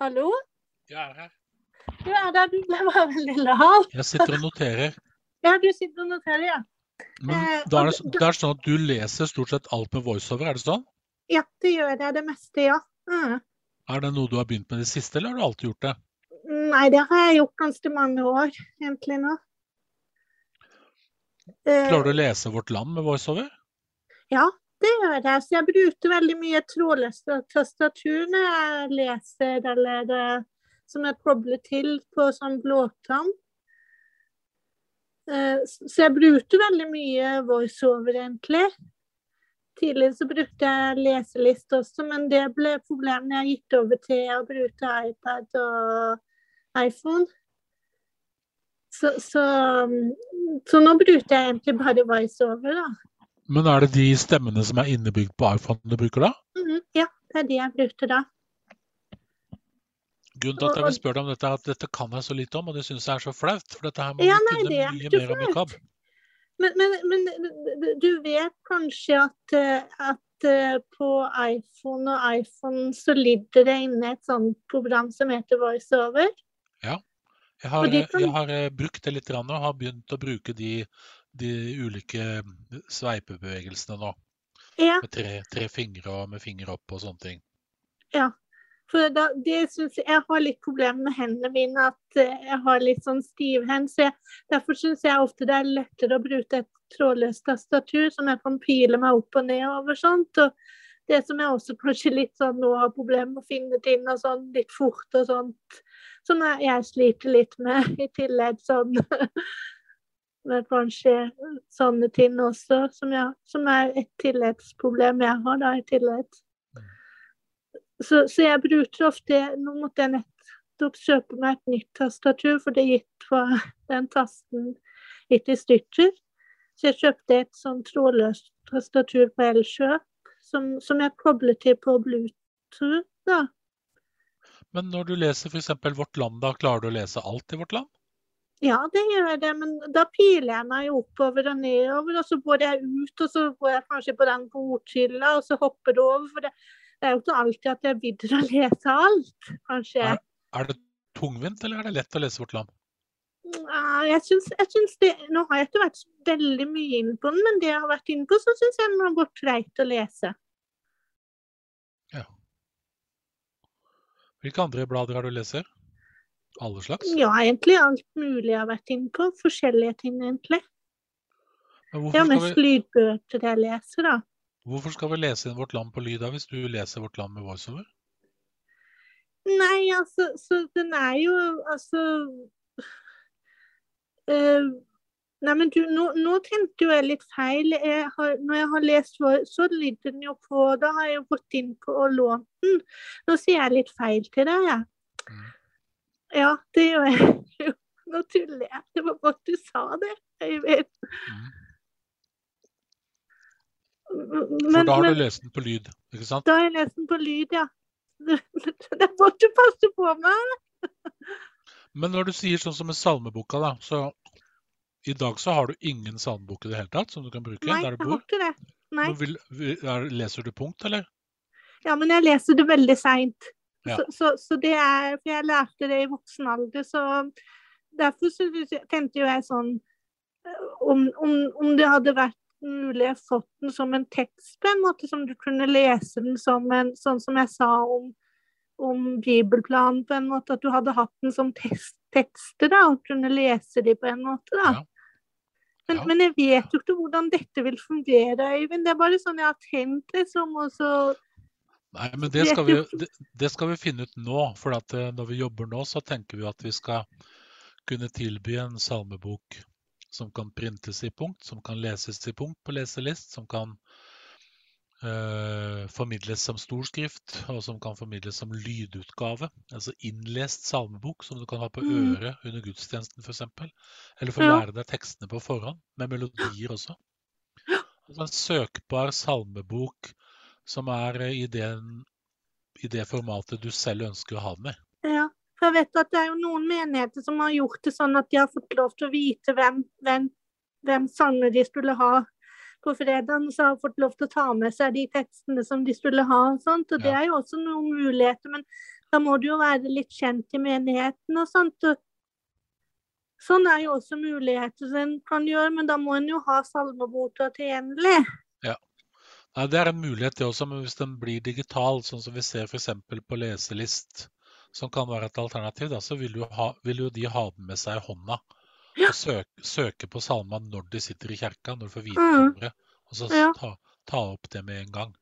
Speaker 6: Hallo?
Speaker 1: Jeg er her.
Speaker 6: Du er der, du ble bare veldig lav.
Speaker 1: Jeg sitter og noterer.
Speaker 6: Ja, du sitter og noterer, ja.
Speaker 1: Men
Speaker 6: Eh,
Speaker 1: da er, det, det er sånn at du leser stort sett alt med voiceover, er det sånn?
Speaker 6: Ja, det gjør jeg det meste, ja. Mm.
Speaker 1: Er det noe du har begynt med i det siste, eller har du alltid gjort det?
Speaker 6: Nei, det har jeg gjort ganske mange år, egentlig nå. Eh,
Speaker 1: Klarer du å lese Vårt Land med voiceover?
Speaker 6: Ja, det gjør jeg. Så jeg bruker veldig mye trådløst tastatur når jeg leser, eller det, som jeg kobler til på sånn blåtann. Eh, Så jeg brukte veldig mye voiceover, egentlig. Tidligere så brukte jeg leselist også, men det ble problemet når jeg gikk over til å bruke iPad og iPhone. Så, så, mm, så nå bruker jeg egentlig bare voiceover, da.
Speaker 1: Men er det de stemmene som er innebygd på iPhone du bruker da?
Speaker 6: Mhm, ja, det er de jeg brukte da.
Speaker 1: Grunnen til at jeg vil spørre deg om dette, er at dette kan jeg så lite om, og det syns jeg er så flaut. For dette her må
Speaker 6: Ja, nei,
Speaker 1: kunne
Speaker 6: det
Speaker 1: mye mer om i KAB.
Speaker 6: Men, men, men du vet kanskje at, eh, at eh, på iPhone og iPhone så ligger det inne et sånt program som heter VoiceOver.
Speaker 1: Jeg har,
Speaker 6: kan-
Speaker 1: jeg har eh, brukt det litt og har begynt å bruke de, de ulike sveipebevegelsene nå.
Speaker 6: Ja,
Speaker 1: Med tre, tre fingre og med finger opp og sånne ting.
Speaker 6: For da, det synes jeg, jeg har litt problemer med hendene mine, at eh, jeg har litt sånn stivhend. Så derfor syns jeg ofte det er lettere å bruke et trådløst tastatur som jeg kan pile meg opp og ned over sånt. Og det som jeg også kanskje litt sånn nå har problemer med å finne ting og sånn litt fort og sånt. Som jeg, jeg sliter litt med i tillegg sånn med kanskje sånne ting også, som, jeg, som er et tilleggsproblem jeg har da i tillegg. Så, så jeg bruker ofte Nå måtte jeg nettopp kjøpe meg et nytt tastatur, for det gitt var den tasten litt i stykker. Så jeg kjøpte et sånn trådløst tastatur på Elkjøp, som, som jeg kobler til på Bluetooth. da.
Speaker 1: Men når du leser f.eks. Vårt Land, da klarer du å lese alt i Vårt Land?
Speaker 6: Ja, det gjør jeg det, men da piler jeg meg oppover og nedover, og så går jeg ut, og så går jeg kanskje på den bordhylla, og så hopper det over. For det, det er jo ikke alltid at jeg gidder å lese alt, kanskje.
Speaker 1: Er, er det tungvint, eller er det lett å lese Vårt Land?
Speaker 6: Jeg syns, jeg syns det Nå har jeg ikke vært veldig mye inne på den, men det jeg har vært inne på, så syns jeg den har gått greit å lese.
Speaker 1: Hvilke andre blader har du leser? Alle slags?
Speaker 6: Ja, egentlig alt mulig jeg har vært inne på. Forskjellige ting, egentlig.
Speaker 1: Men
Speaker 6: Det er mest
Speaker 1: vi,
Speaker 6: lydbøker jeg leser, da.
Speaker 1: Hvorfor skal vi lese inn Vårt Land på lyd da, hvis du leser Vårt Land med voiceover?
Speaker 6: Nei, altså, så den er jo altså eh, Nei, men du, nå, nå tenkte jo jeg litt feil. Jeg har, når jeg har lest vår, så lyder den jo på Da har jeg jo gått inn på og lånt den. Nå sier jeg litt feil til deg, jeg.
Speaker 1: Mm.
Speaker 6: Ja, det gjør jeg jo. Nå tuller jeg. Det var godt du sa det. Vet.
Speaker 1: Mm.
Speaker 6: Men,
Speaker 1: For da har
Speaker 6: men
Speaker 1: du lest den på lyd, ikke sant?
Speaker 6: da har jeg lest den på lyd, ja. Det må du passe på med.
Speaker 1: Men når du sier sånn som med salmeboka, da, så i dag så har du ingen salmebok i det hele tatt som du kan bruke
Speaker 6: Nei,
Speaker 1: der
Speaker 6: jeg har ikke det. Nei.
Speaker 1: Vil, er, leser du punkt, eller?
Speaker 6: Ja, men jeg leser det veldig seint.
Speaker 1: Ja.
Speaker 6: Så, så, så det er For jeg lærte det i voksen alder, så derfor så tenkte jo jeg sånn eh, om, om, om det hadde vært mulig jeg fått den som en tekst på en måte, som du kunne lese den som en Sånn som jeg sa om, om bibelplanen på en måte, at du hadde hatt den som tekst, tekster, da, og kunne lese de på en måte, da.
Speaker 1: Ja.
Speaker 6: Men,
Speaker 1: Ja.
Speaker 6: men jeg vet jo ikke hvordan dette vil fungere, Øyvind. Det er bare sånn jeg har tenkt, liksom. Og så
Speaker 1: Nei, men det skal, vi, det, det skal vi finne ut nå. For eh, når vi jobber nå, så tenker vi at vi skal kunne tilby en salmebok som kan printes i punkt, som kan leses i punkt på leselist, som kan eh, formidles som storskrift, og som kan formidles som lydutgave. Altså innlest salmebok som du kan ha på
Speaker 6: Mm.
Speaker 1: øret under gudstjenesten f.eks. Eller få
Speaker 6: Ja.
Speaker 1: lære deg tekstene på forhånd, med melodier også. Altså en søkbar salmebok som er eh, i, den, i det formatet du selv ønsker å ha den i.
Speaker 6: Ja, for jeg vet at det er jo noen menigheter som har gjort det sånn at de har fått lov til å vite hvem, hvem, hvem sanger de skulle ha på fredagen, så har de fått lov til å ta med seg de tekstene som de skulle ha. og sånt, og Det er jo også noen muligheter, men da må du jo være litt kjent i menigheten og sånt. og Sånn er jo også muligheter en kan gjøre, men da må en jo ha salmeboka tilgjengelig.
Speaker 1: Nei, Det er en mulighet det også, men hvis den blir digital, sånn som vi ser f.eks. på leselist, som kan være et alternativ, da, så vil jo, ha, vil jo de ha den med seg i hånda og søke, søke på salma når de sitter i kjerka, når du får vite
Speaker 6: Mm.
Speaker 1: Og så
Speaker 6: Ja.
Speaker 1: ta, ta opp det med en gang.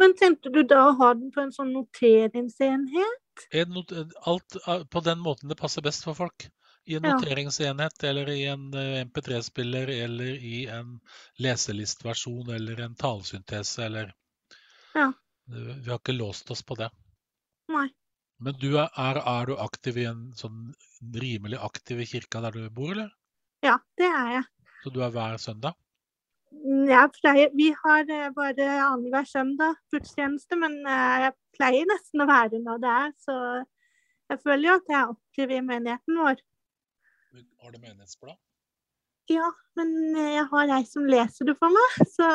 Speaker 6: Men tenkte du da å ha den på en sånn noteringsenhet?
Speaker 1: En not alt er på den måten det passer best for folk. I en
Speaker 6: Ja.
Speaker 1: noteringsenhet eller i en eh, MP3-spiller eller i en leselistversjon eller en talesyntese eller
Speaker 6: Ja.
Speaker 1: Eh, Vi har ikke låst oss på det.
Speaker 6: Nei.
Speaker 1: Men du er, er, er du aktiv i en sånn rimelig aktiv i kirka der du bor, eller?
Speaker 6: Ja, det er jeg.
Speaker 1: Så du er hver søndag?
Speaker 6: Jeg pleier, vi har eh, bare annenhver søndag gudstjeneste, men eh, jeg pleier nesten å være når det er, så jeg føler jo at jeg er aktiv i menigheten vår.
Speaker 1: Har du menighetsblad?
Speaker 6: Ja, men eh, jeg har ei som leser det for meg, så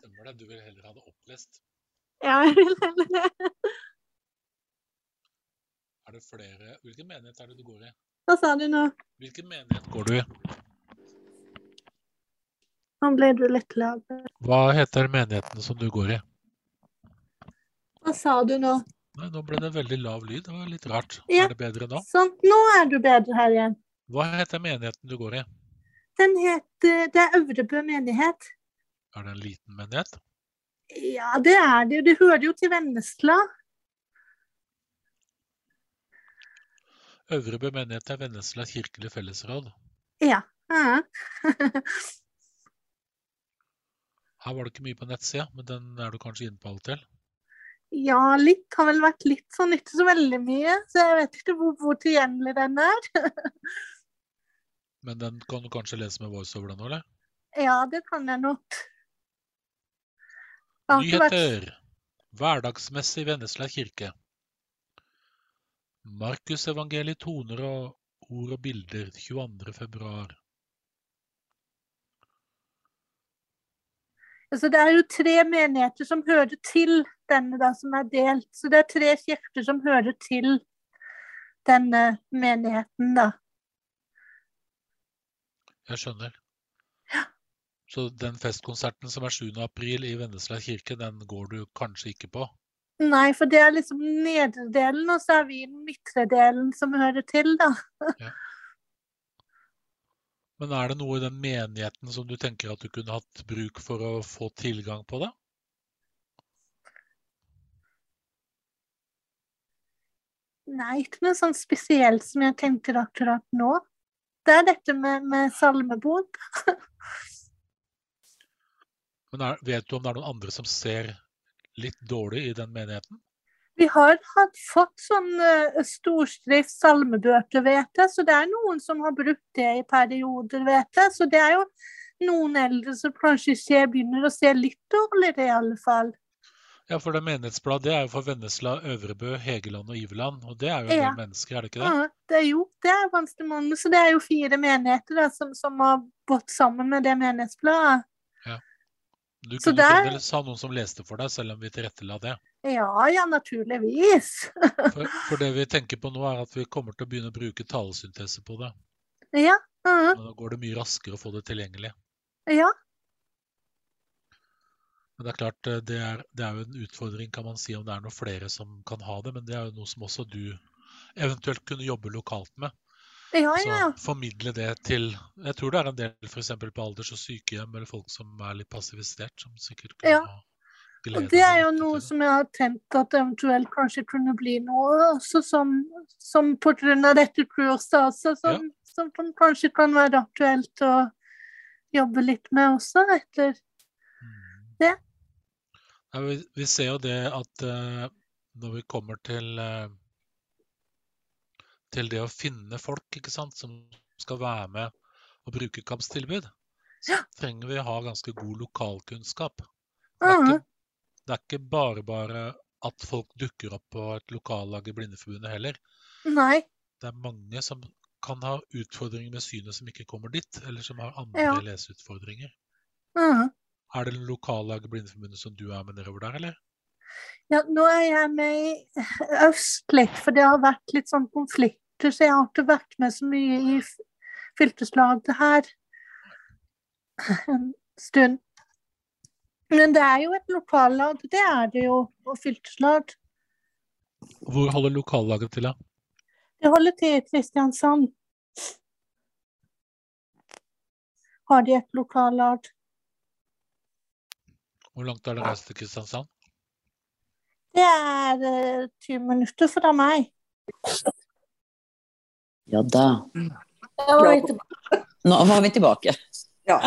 Speaker 1: Stemmer det? Du vil heller ha det opplest?
Speaker 6: ja, jeg vil heller det.
Speaker 1: Er det flere Hvilken menighet er det du går i?
Speaker 6: Hva sa du nå?
Speaker 1: Hvilken menighet går du i?
Speaker 6: Nå ble du litt lav.
Speaker 1: Hva heter menigheten som du går i?
Speaker 6: Hva sa du nå?
Speaker 1: Nei, nå ble det veldig lav lyd. Det var litt rart.
Speaker 6: Ja.
Speaker 1: Er det bedre nå?
Speaker 6: Sånn, nå er du bedre her igjen.
Speaker 1: Hva heter menigheten du går i?
Speaker 6: Den heter Det er Øvrebø menighet.
Speaker 1: Er det en liten menighet?
Speaker 6: Ja, det er det. jo. Det hører jo til Vennesla.
Speaker 1: Øvrebø menighet er Vennesla kirkelig fellesråd.
Speaker 6: Ja.
Speaker 1: Her var det ikke mye på nettsida, men den er du kanskje inne på alt til?
Speaker 6: Ja, litt har vel vært litt sånn, ikke så veldig mye. Så jeg vet ikke hvor, hvor tilgjengelig den er.
Speaker 1: Men den kan du kanskje lese med voiceover nå, eller?
Speaker 6: Ja, det kan jeg nok. Nyheter. vært-.
Speaker 1: Hverdagsmessig Vennesla kirke. Markusevangeliet toner og ord og bilder 22. februar.
Speaker 6: Altså, det er jo tre menigheter som hører til denne, da, som er delt. Så det er tre kirker som hører til denne menigheten, da.
Speaker 1: Jeg skjønner. Så den festkonserten som er 7. april i Vennesla kirke, den går du kanskje ikke på?
Speaker 6: Nei, for det er liksom nedre delen, og så er vi den midtre delen som hører til, da.
Speaker 1: Men er det noe i den menigheten som du tenker at du kunne hatt bruk for å få tilgang på det?
Speaker 6: Nei, ikke noe sånn spesielt som jeg tenker akkurat nå. Det er dette med, med salmebod.
Speaker 1: Men er, vet du om det er noen andre som ser litt dårlig i den menigheten?
Speaker 6: Vi har hatt, fått sånn uh, storskrift salmebøker, vet jeg, så det er noen som har brukt det i perioder, vet jeg. Så det er jo noen eldre som kanskje ser, begynner å se litt dårligere, i alle fall.
Speaker 1: Ja, for det menighetsbladet det er jo for Vennesla, Øvrebø, Hegeland og Iveland. Og det er jo en
Speaker 6: Ja.
Speaker 1: del mennesker, er det ikke det?
Speaker 6: Ja, det er jo det er ganske mange, så det er jo fire menigheter da, som, som har gått sammen med det menighetsbladet.
Speaker 1: Du kunne
Speaker 6: der-
Speaker 1: fremdeles ha noen som leste for deg, selv om vi tilrettela det.
Speaker 6: Ja, ja, naturligvis.
Speaker 1: For, for det vi tenker på nå, er at vi kommer til å begynne å bruke talesyntese på det.
Speaker 6: Ja, ja,
Speaker 1: Men da går det mye raskere å få det tilgjengelig.
Speaker 6: ja.
Speaker 1: Men det er klart, eh, det er, det er jo en utfordring, kan man si, om det er noen flere som kan ha det. Men det er jo noe som også du eventuelt kunne jobbe lokalt med.
Speaker 6: Ja,
Speaker 1: Så
Speaker 6: ja.
Speaker 1: formidle det til Jeg tror det er en del f.eks. på alders- og sykehjem eller folk som er litt passivisert, som sikkert kan
Speaker 6: Ja.
Speaker 1: glede
Speaker 6: Og det er jo noe som jeg har tenkt at eventuelt kanskje kunne bli noe også som, som av dette kurset også, som, som som, kanskje kan være aktuelt å jobbe litt med også etter det.
Speaker 1: Ja, vi, vi ser jo det at uh, når vi kommer til eh, til det å finne folk ikke sant, som skal være med og bruke KABs tilbud, så trenger vi å ha ganske god lokalkunnskap. Det er,
Speaker 6: Mhm.
Speaker 1: ikke, det er ikke bare bare at folk dukker opp på et lokallag i Blindeforbundet heller.
Speaker 6: Nei.
Speaker 1: Det er mange som kan ha utfordringer med synet som ikke kommer dit, eller som har andre
Speaker 6: Ja.
Speaker 1: leseutfordringer.
Speaker 6: Mm.
Speaker 1: Er det lokallaget i Blindeforbundet som du er med nedover der, eller?
Speaker 6: Ja, nå er jeg med i Øst litt, for det har vært litt sånn konflikter, så jeg har ikke vært med så mye i fylkeslaget her en stund. Men det er jo et lokallag, det er det jo, og fylkeslag.
Speaker 1: Hvor holder lokallaget til, da?
Speaker 6: Det holder til i Kristiansand. har de et lokallag.
Speaker 1: Hvor langt er det reist til Kristiansand?
Speaker 6: Det er uh, 20 minutter fra meg.
Speaker 4: Ja da.
Speaker 9: Da var vi tilbake.
Speaker 4: Nå var vi tilbake.
Speaker 9: Ja.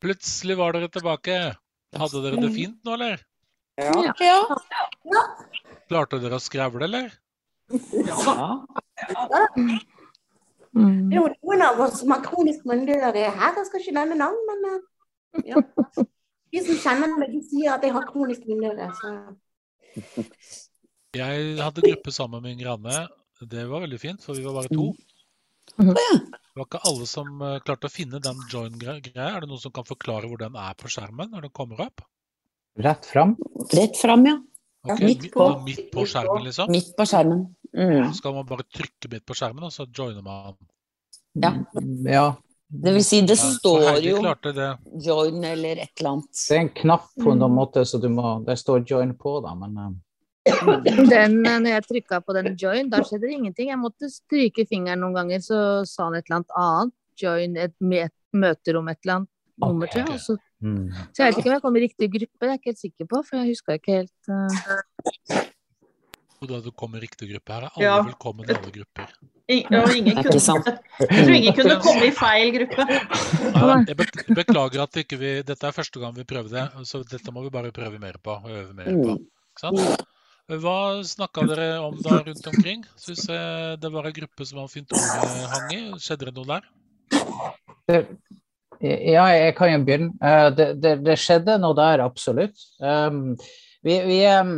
Speaker 1: Plutselig var dere tilbake. Hadde dere det fint nå, eller?
Speaker 9: Ja.
Speaker 4: Ja.
Speaker 1: Klarte dere å skravle, eller?
Speaker 4: ja.
Speaker 8: Mm.
Speaker 9: Det er jo noen av oss som har kronisk munndiaré her. Jeg skal ikke nevne navn, men eh, ja. De som kjenner meg, de sier at jeg har kronisk munndiaré.
Speaker 1: Jeg hadde gruppe sammen med Inger Anne. Det var veldig fint, for vi var bare to.
Speaker 8: Mhm.
Speaker 1: Det var ikke alle som eh, klarte å finne den join-greia. Er det noen som kan forklare hvor den er på skjermen når den kommer opp?
Speaker 10: Rett fram.
Speaker 4: Rett fram, ja.
Speaker 1: Ok,
Speaker 4: midt på.
Speaker 1: midt på skjermen, liksom?
Speaker 4: Midt på skjermen. Mm.
Speaker 1: Så skal man bare trykke midt på skjermen, og så joiner man.
Speaker 4: Ja.
Speaker 10: Ja.
Speaker 4: Det vil si, det
Speaker 1: Ja,
Speaker 4: står jo
Speaker 1: det.
Speaker 4: join eller et eller annet.
Speaker 10: Det er en knapp på
Speaker 4: Mm.
Speaker 10: noen måte, så du må Det står join på, da, men eh,
Speaker 8: Den, eh, når jeg trykka på den join, da skjedde det ingenting. Jeg måtte stryke fingeren noen ganger, så sa han et eller annet annet. Join et, et møterom, et eller annet nummer til.
Speaker 1: Ok.
Speaker 8: og Så,
Speaker 10: mm.
Speaker 8: så jeg vet ikke om jeg kom i riktig gruppe, det er jeg ikke helt sikker på. For jeg huska ikke helt
Speaker 1: uh... Du kom i riktig gruppe her, er alle
Speaker 2: Ja.
Speaker 1: velkommen i alle grupper.
Speaker 2: I- ingen kunne, jeg tror ingen kunne komme i feil gruppe.
Speaker 1: Ja, jeg beklager at ikke vi Dette er første gang vi prøver det, så dette må vi bare prøve mer på. og øve mer på.
Speaker 4: Mm.
Speaker 1: Ikke sant? Hva snakka dere om da rundt omkring? Syns det var en gruppe som Fint ordet hang i. Skjedde det noe der?
Speaker 10: Ja, jeg kan jo begynne. Eh, Det, det, det skjedde noe der, absolutt. Um, vi vi um,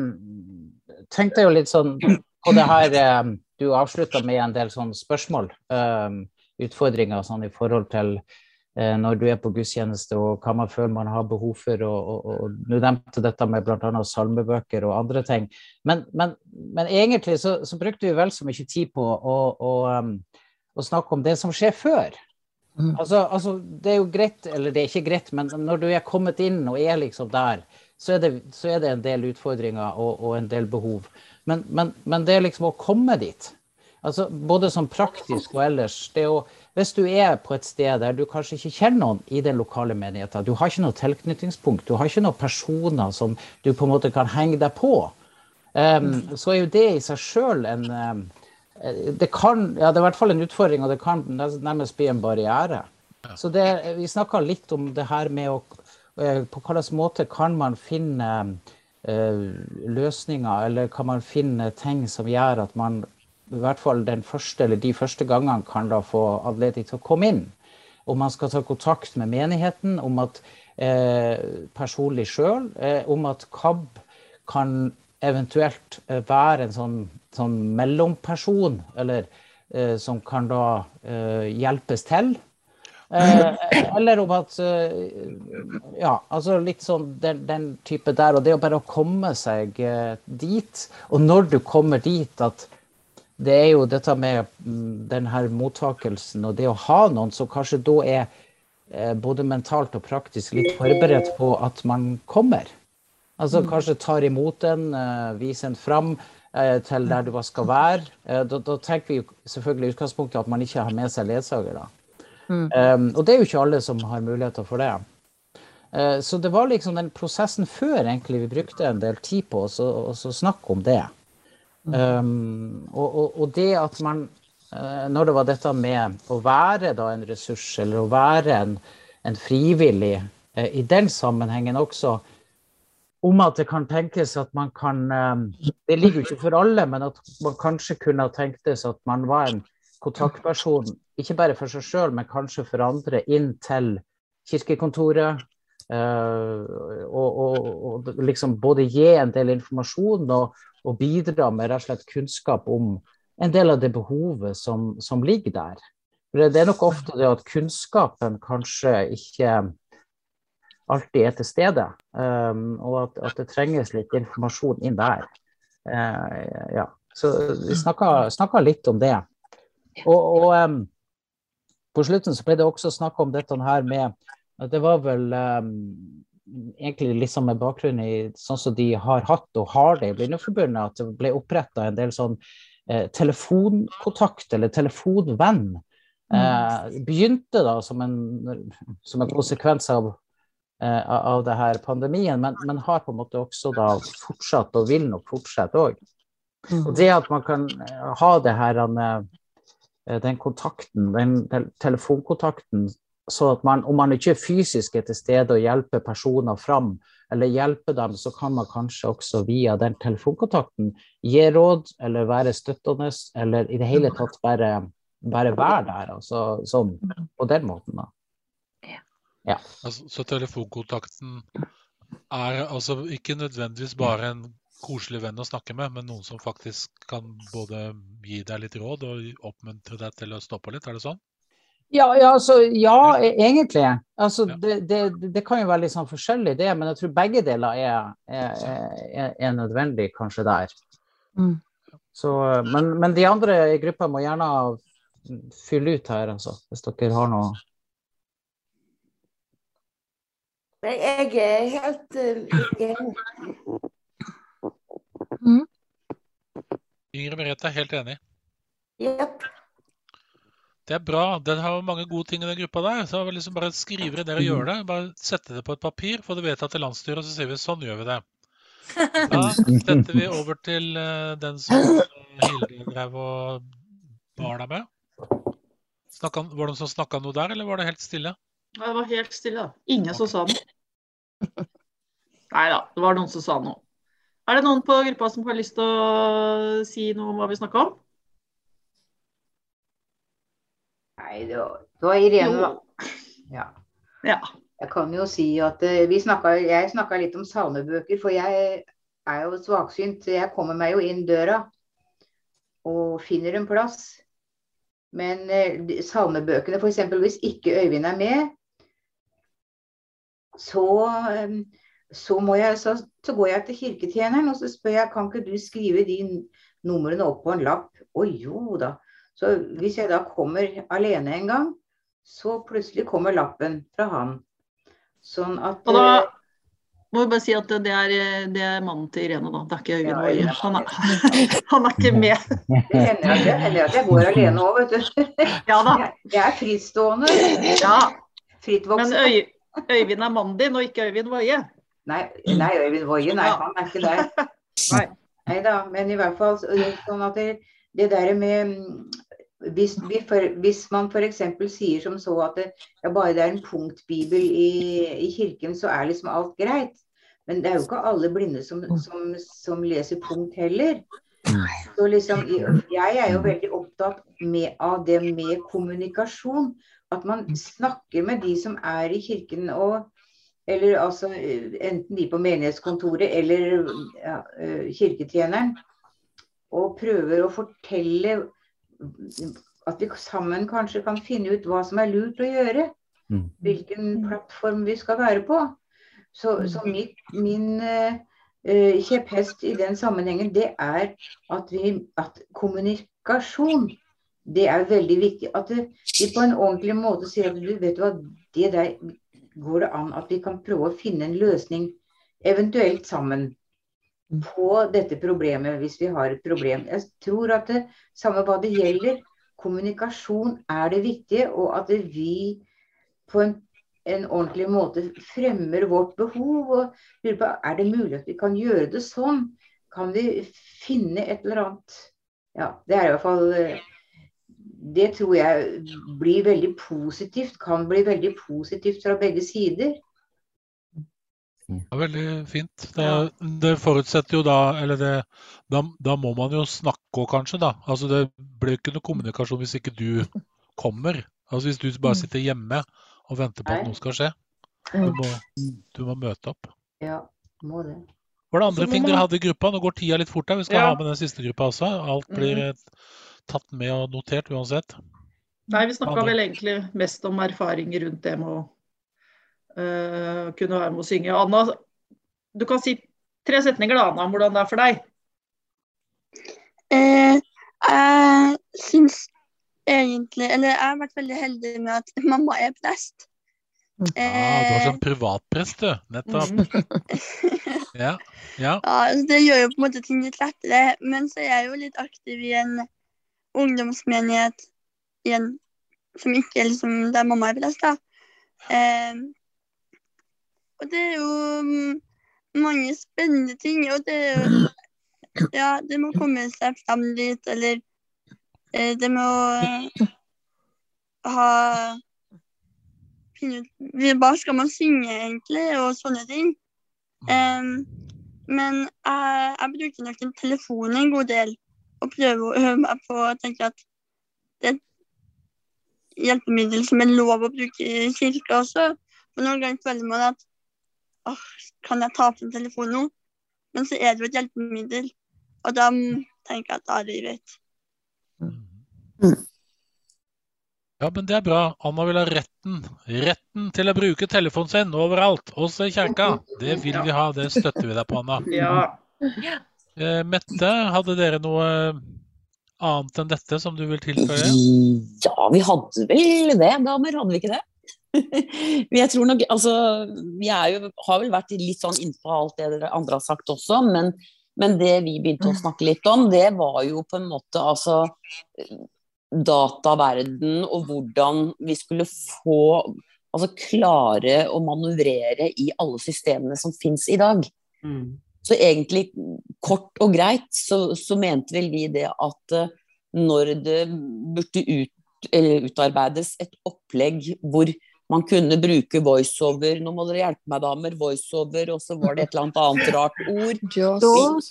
Speaker 10: tenkte jo litt sånn på det her um, Du avslutta med en del sånne spørsmål. Utfordringer sånn i forhold til eh, når du er på gudstjeneste og hva man føler man har behov for. Og, og, du nevnte dette med bl.a. salmebøker og andre ting. Men, men, men egentlig så, så brukte vi vel så mye tid på å, å, um, å snakke om det som skjer før. Altså, altså, det er jo greit, eller det er ikke greit, men når du er kommet inn og er liksom der, så er det, så er det en del utfordringer og, og en del behov. Men, men, men det er liksom å komme dit. Altså, både som praktisk og ellers. Det jo, hvis du er på et sted der du kanskje ikke kjenner noen i den lokale menigheten, du har ikke noe tilknytningspunkt, du har ikke noen personer som du på en måte kan henge deg på, um, så er jo det i seg sjøl en um, det kan, ja, det er i hvert fall en utfordring, og det kan nærmest bli en barriere. Så det, Vi snakka litt om det her med å eh, På hvilken måte kan man finne eh, løsninger, eller kan man finne ting som gjør at man i hvert fall den første eller de første gangene kan da få anledning til å komme inn. Om man skal ta kontakt med menigheten, om at eh, personlig sjøl, eh, om at KAB kan eventuelt eh, være en sånn, sånn mellomperson, eller eh, som kan da eh, hjelpes til. Eh, eller om at Ja, altså litt sånn den, den type der. Og det å bare komme seg dit. Og når du kommer dit at det er jo dette med mm, den her mottakelsen og det å ha noen som kanskje da er eh, både mentalt og praktisk litt forberedt på at man kommer. Altså kanskje tar imot en, eh, viser en fram eh, til der du skal være. Da, da tenker vi jo selvfølgelig i utgangspunktet at man ikke har med seg ledsager. da. Um, og det er jo ikke alle som har muligheter for det. Uh, så det var liksom den prosessen før egentlig vi brukte en del tid på oss å snakke om det. Um, og, og, og det at man eh, Når det var dette med å være da en ressurs, eller å være en, en frivillig eh, i den sammenhengen også, om at det kan tenkes at man kan eh, Det ligger jo ikke for alle, men at man kanskje kunne ha tenktes at man var en kontaktperson, ikke bare for seg sjøl, men kanskje for andre, inn til kirkekontoret. og, og, og liksom både gi en del informasjon og, og bidra med rett og slett kunnskap om en del av det behovet som, som ligger der. For Det er nok ofte det at kunnskapen kanskje ikke alltid er til stede, um, og at, at det trenges litt informasjon inn der. Uh, ja. Så vi snakka litt om det. Og, og um, på slutten så ble det også snakk om dette her med at det var vel um, egentlig liksom med bakgrunn i sånn som de har hatt og har det i Blindeforbundet, at det ble oppretta en del sånn eh, telefonkontakt eller telefonvenn. Eh, begynte da som en, som en konsekvens av, eh, av det her pandemien, men, men har på en måte også da fortsatt og vil nok fortsette òg. Og det at man kan eh, ha det her, eh, den kontakten, den telefonkontakten, så at man, om man ikke er fysisk er til stede og hjelper personer fram, eller hjelper dem, så kan man kanskje også via den telefonkontakten gi råd, eller være støttende, eller i det hele tatt bare, bare være der. Altså, sånn, på den måten, da. Ja.
Speaker 1: Altså, så telefonkontakten er altså ikke nødvendigvis bare en koselig venn å snakke med, men noen som faktisk kan både gi deg litt råd og oppmuntre deg til å stå på litt, er det sånn?
Speaker 10: Ja, ja, altså, ja e- egentlig. Altså, det, det, det kan jo være litt sånn forskjellig, det, men jeg tror begge deler er, er, er, er nødvendig kanskje der.
Speaker 8: Mm.
Speaker 10: Så, men, men de andre i gruppa må gjerne fylle ut her, altså, hvis dere har noe
Speaker 9: Nei, Jeg er helt enig. enig.
Speaker 1: Ingrid Merete er helt enig.
Speaker 9: Jepp.
Speaker 1: Det er bra. Den har mange gode ting i den gruppa der. Så liksom bare skriver skrive og gjør det. Bare sette det på et papir, få det vedtatt til landsstyret, og så sier vi sånn gjør vi det. Da setter vi over til eh, den som Hilde drev og bar deg med. Snakka, var det noen som snakka noe der, eller var det helt stille?
Speaker 2: Ja, Det var helt stille, da. Ingen som sa noe. Nei da, det var noen som sa noe. Er det noen på gruppa som har lyst til å si noe om hva vi snakka om?
Speaker 5: Nei, det var, det var Irene, da. Ja.
Speaker 2: Ja.
Speaker 5: Jeg kan jo si at eh, vi snakket, jeg snakka litt om salmebøker, for jeg er jo svaksynt. så Jeg kommer meg jo inn døra og finner en plass. Men eh, salmebøkene, f.eks. hvis ikke Øyvind er med, så, eh, så, må jeg, så, så går jeg til kirketjeneren og så spør jeg kan ikke du skrive de numrene opp på en lapp. Å jo da. Så hvis jeg da kommer alene en gang, så plutselig kommer lappen fra han. Sånn at
Speaker 2: Og da
Speaker 5: eh,
Speaker 2: må vi bare si at det er, det er mannen til Irene, da. Det er ikke Øyvind
Speaker 5: Ja,
Speaker 2: Woie.
Speaker 5: Øyvind.
Speaker 2: Han, han er ikke med.
Speaker 5: Det hender at jeg, hender at jeg går alene òg, vet du.
Speaker 2: Ja da.
Speaker 5: Jeg, jeg er frittstående.
Speaker 2: Ja, men Øy, Øyvind er mannen din, og ikke Øyvind Woie.
Speaker 5: Nei, nei, Øyvind Woie, nei, han er ikke der.
Speaker 2: Nei
Speaker 5: da, men i hvert fall sånn at det, det der med hvis, vi for, hvis man f.eks. sier som så at det, ja, bare det er en punktbibel i, i kirken, så er liksom alt greit. Men det er jo ikke alle blinde som, som, som leser punkt heller. Så liksom, jeg er jo veldig opptatt med, av det med kommunikasjon. At man snakker med de som er i kirken, og, eller altså enten de på menighetskontoret eller ja, eh, kirketjeneren, og prøver å fortelle at vi sammen kanskje kan finne ut hva som er lurt å gjøre.
Speaker 10: Mm.
Speaker 5: Hvilken plattform vi skal være på. Så, så mitt, min eh, kjepphest i den sammenhengen, det er at, vi, at kommunikasjon det er veldig viktig. At vi på en ordentlig måte sier at du vet hva, det der går det an at vi kan prøve å finne en løsning, eventuelt sammen, på dette problemet hvis vi har et problem. Jeg tror at det, samme hva det gjelder, kommunikasjon er det viktige, og at vi på en, en ordentlig måte fremmer vårt behov. og lurer på, Er det mulig at vi kan gjøre det sånn? Kan vi finne et eller annet Ja, det er i hvert fall eh, Det tror jeg blir veldig positivt, kan bli veldig positivt fra begge sider.
Speaker 1: Det er veldig fint. Det, det forutsetter jo da Eller det, da, da må man jo snakke òg, kanskje, da. Altså det blir ikke noe kommunikasjon hvis ikke du kommer. Altså hvis du bare sitter hjemme og venter på at noe skal skje. Du må, du må møte opp.
Speaker 5: Ja, må det.
Speaker 1: Var det andre ting dere hadde i gruppa? Nå går tida litt fort her. Vi skal
Speaker 2: Ja.
Speaker 1: ha med den siste gruppa også. Alt blir eh, tatt med og notert uansett.
Speaker 2: Nei, vi snakka vel egentlig mest om erfaringer rundt det med å øh, kunne være med å synge. Anna, du kan si tre setninger da, Anna, om hvordan det er for deg.
Speaker 11: Eh, jeg syns egentlig Eller jeg har vært veldig heldig med at mamma er prest.
Speaker 1: Ah, du har sånn privatprest, du. Nettopp. Ja. ja.
Speaker 11: Ja, altså Det gjør jo på en måte ting litt lettere. Men så er jeg jo litt aktiv i en ungdomsmenighet i en som ikke er liksom der mamma er prest. da. Eh, og det er jo mm, mange spennende ting, og det er jo Ja, det må komme seg frem litt, eller eh, det må ha finne ut Hva skal man synge, egentlig, og sånne ting. Um, men jeg, jeg bruker nok en telefon en god del, og prøver å øve meg på å tenke at det er et hjelpemiddel som er lov å bruke i kirka også. For noen ganger føler man at åh, kan jeg ta frem telefonen nå? Men så er det jo et hjelpemiddel, og da tenker jeg at da er det greit.
Speaker 1: Ja, men det er bra. Anna vil ha retten. Retten til å bruke telefonen sin overalt, også i kjerka. Det vil vi ha. Det støtter vi deg på, Anna.
Speaker 2: Ja.
Speaker 1: Eh, Mette, hadde dere noe annet enn dette som du vil tilføye?
Speaker 4: Ja, vi hadde vel det, damer, hadde vi ikke det? Jeg tror nok, altså, Vi er jo, har vel vært litt sånn innpå alt det dere andre har sagt også, men, men det vi begynte å snakke litt om, det var jo på en måte altså dataverden og hvordan vi skulle få altså klare å manøvrere i alle systemene som finnes i dag. Så egentlig kort og greit så, så mente vel vi det at eh, når det burde ut, eller utarbeides et opplegg hvor man kunne bruke voiceover Nå må dere hjelpe meg, damer. Voiceover, og så var det et eller annet annet rart ord.
Speaker 12: Jaws.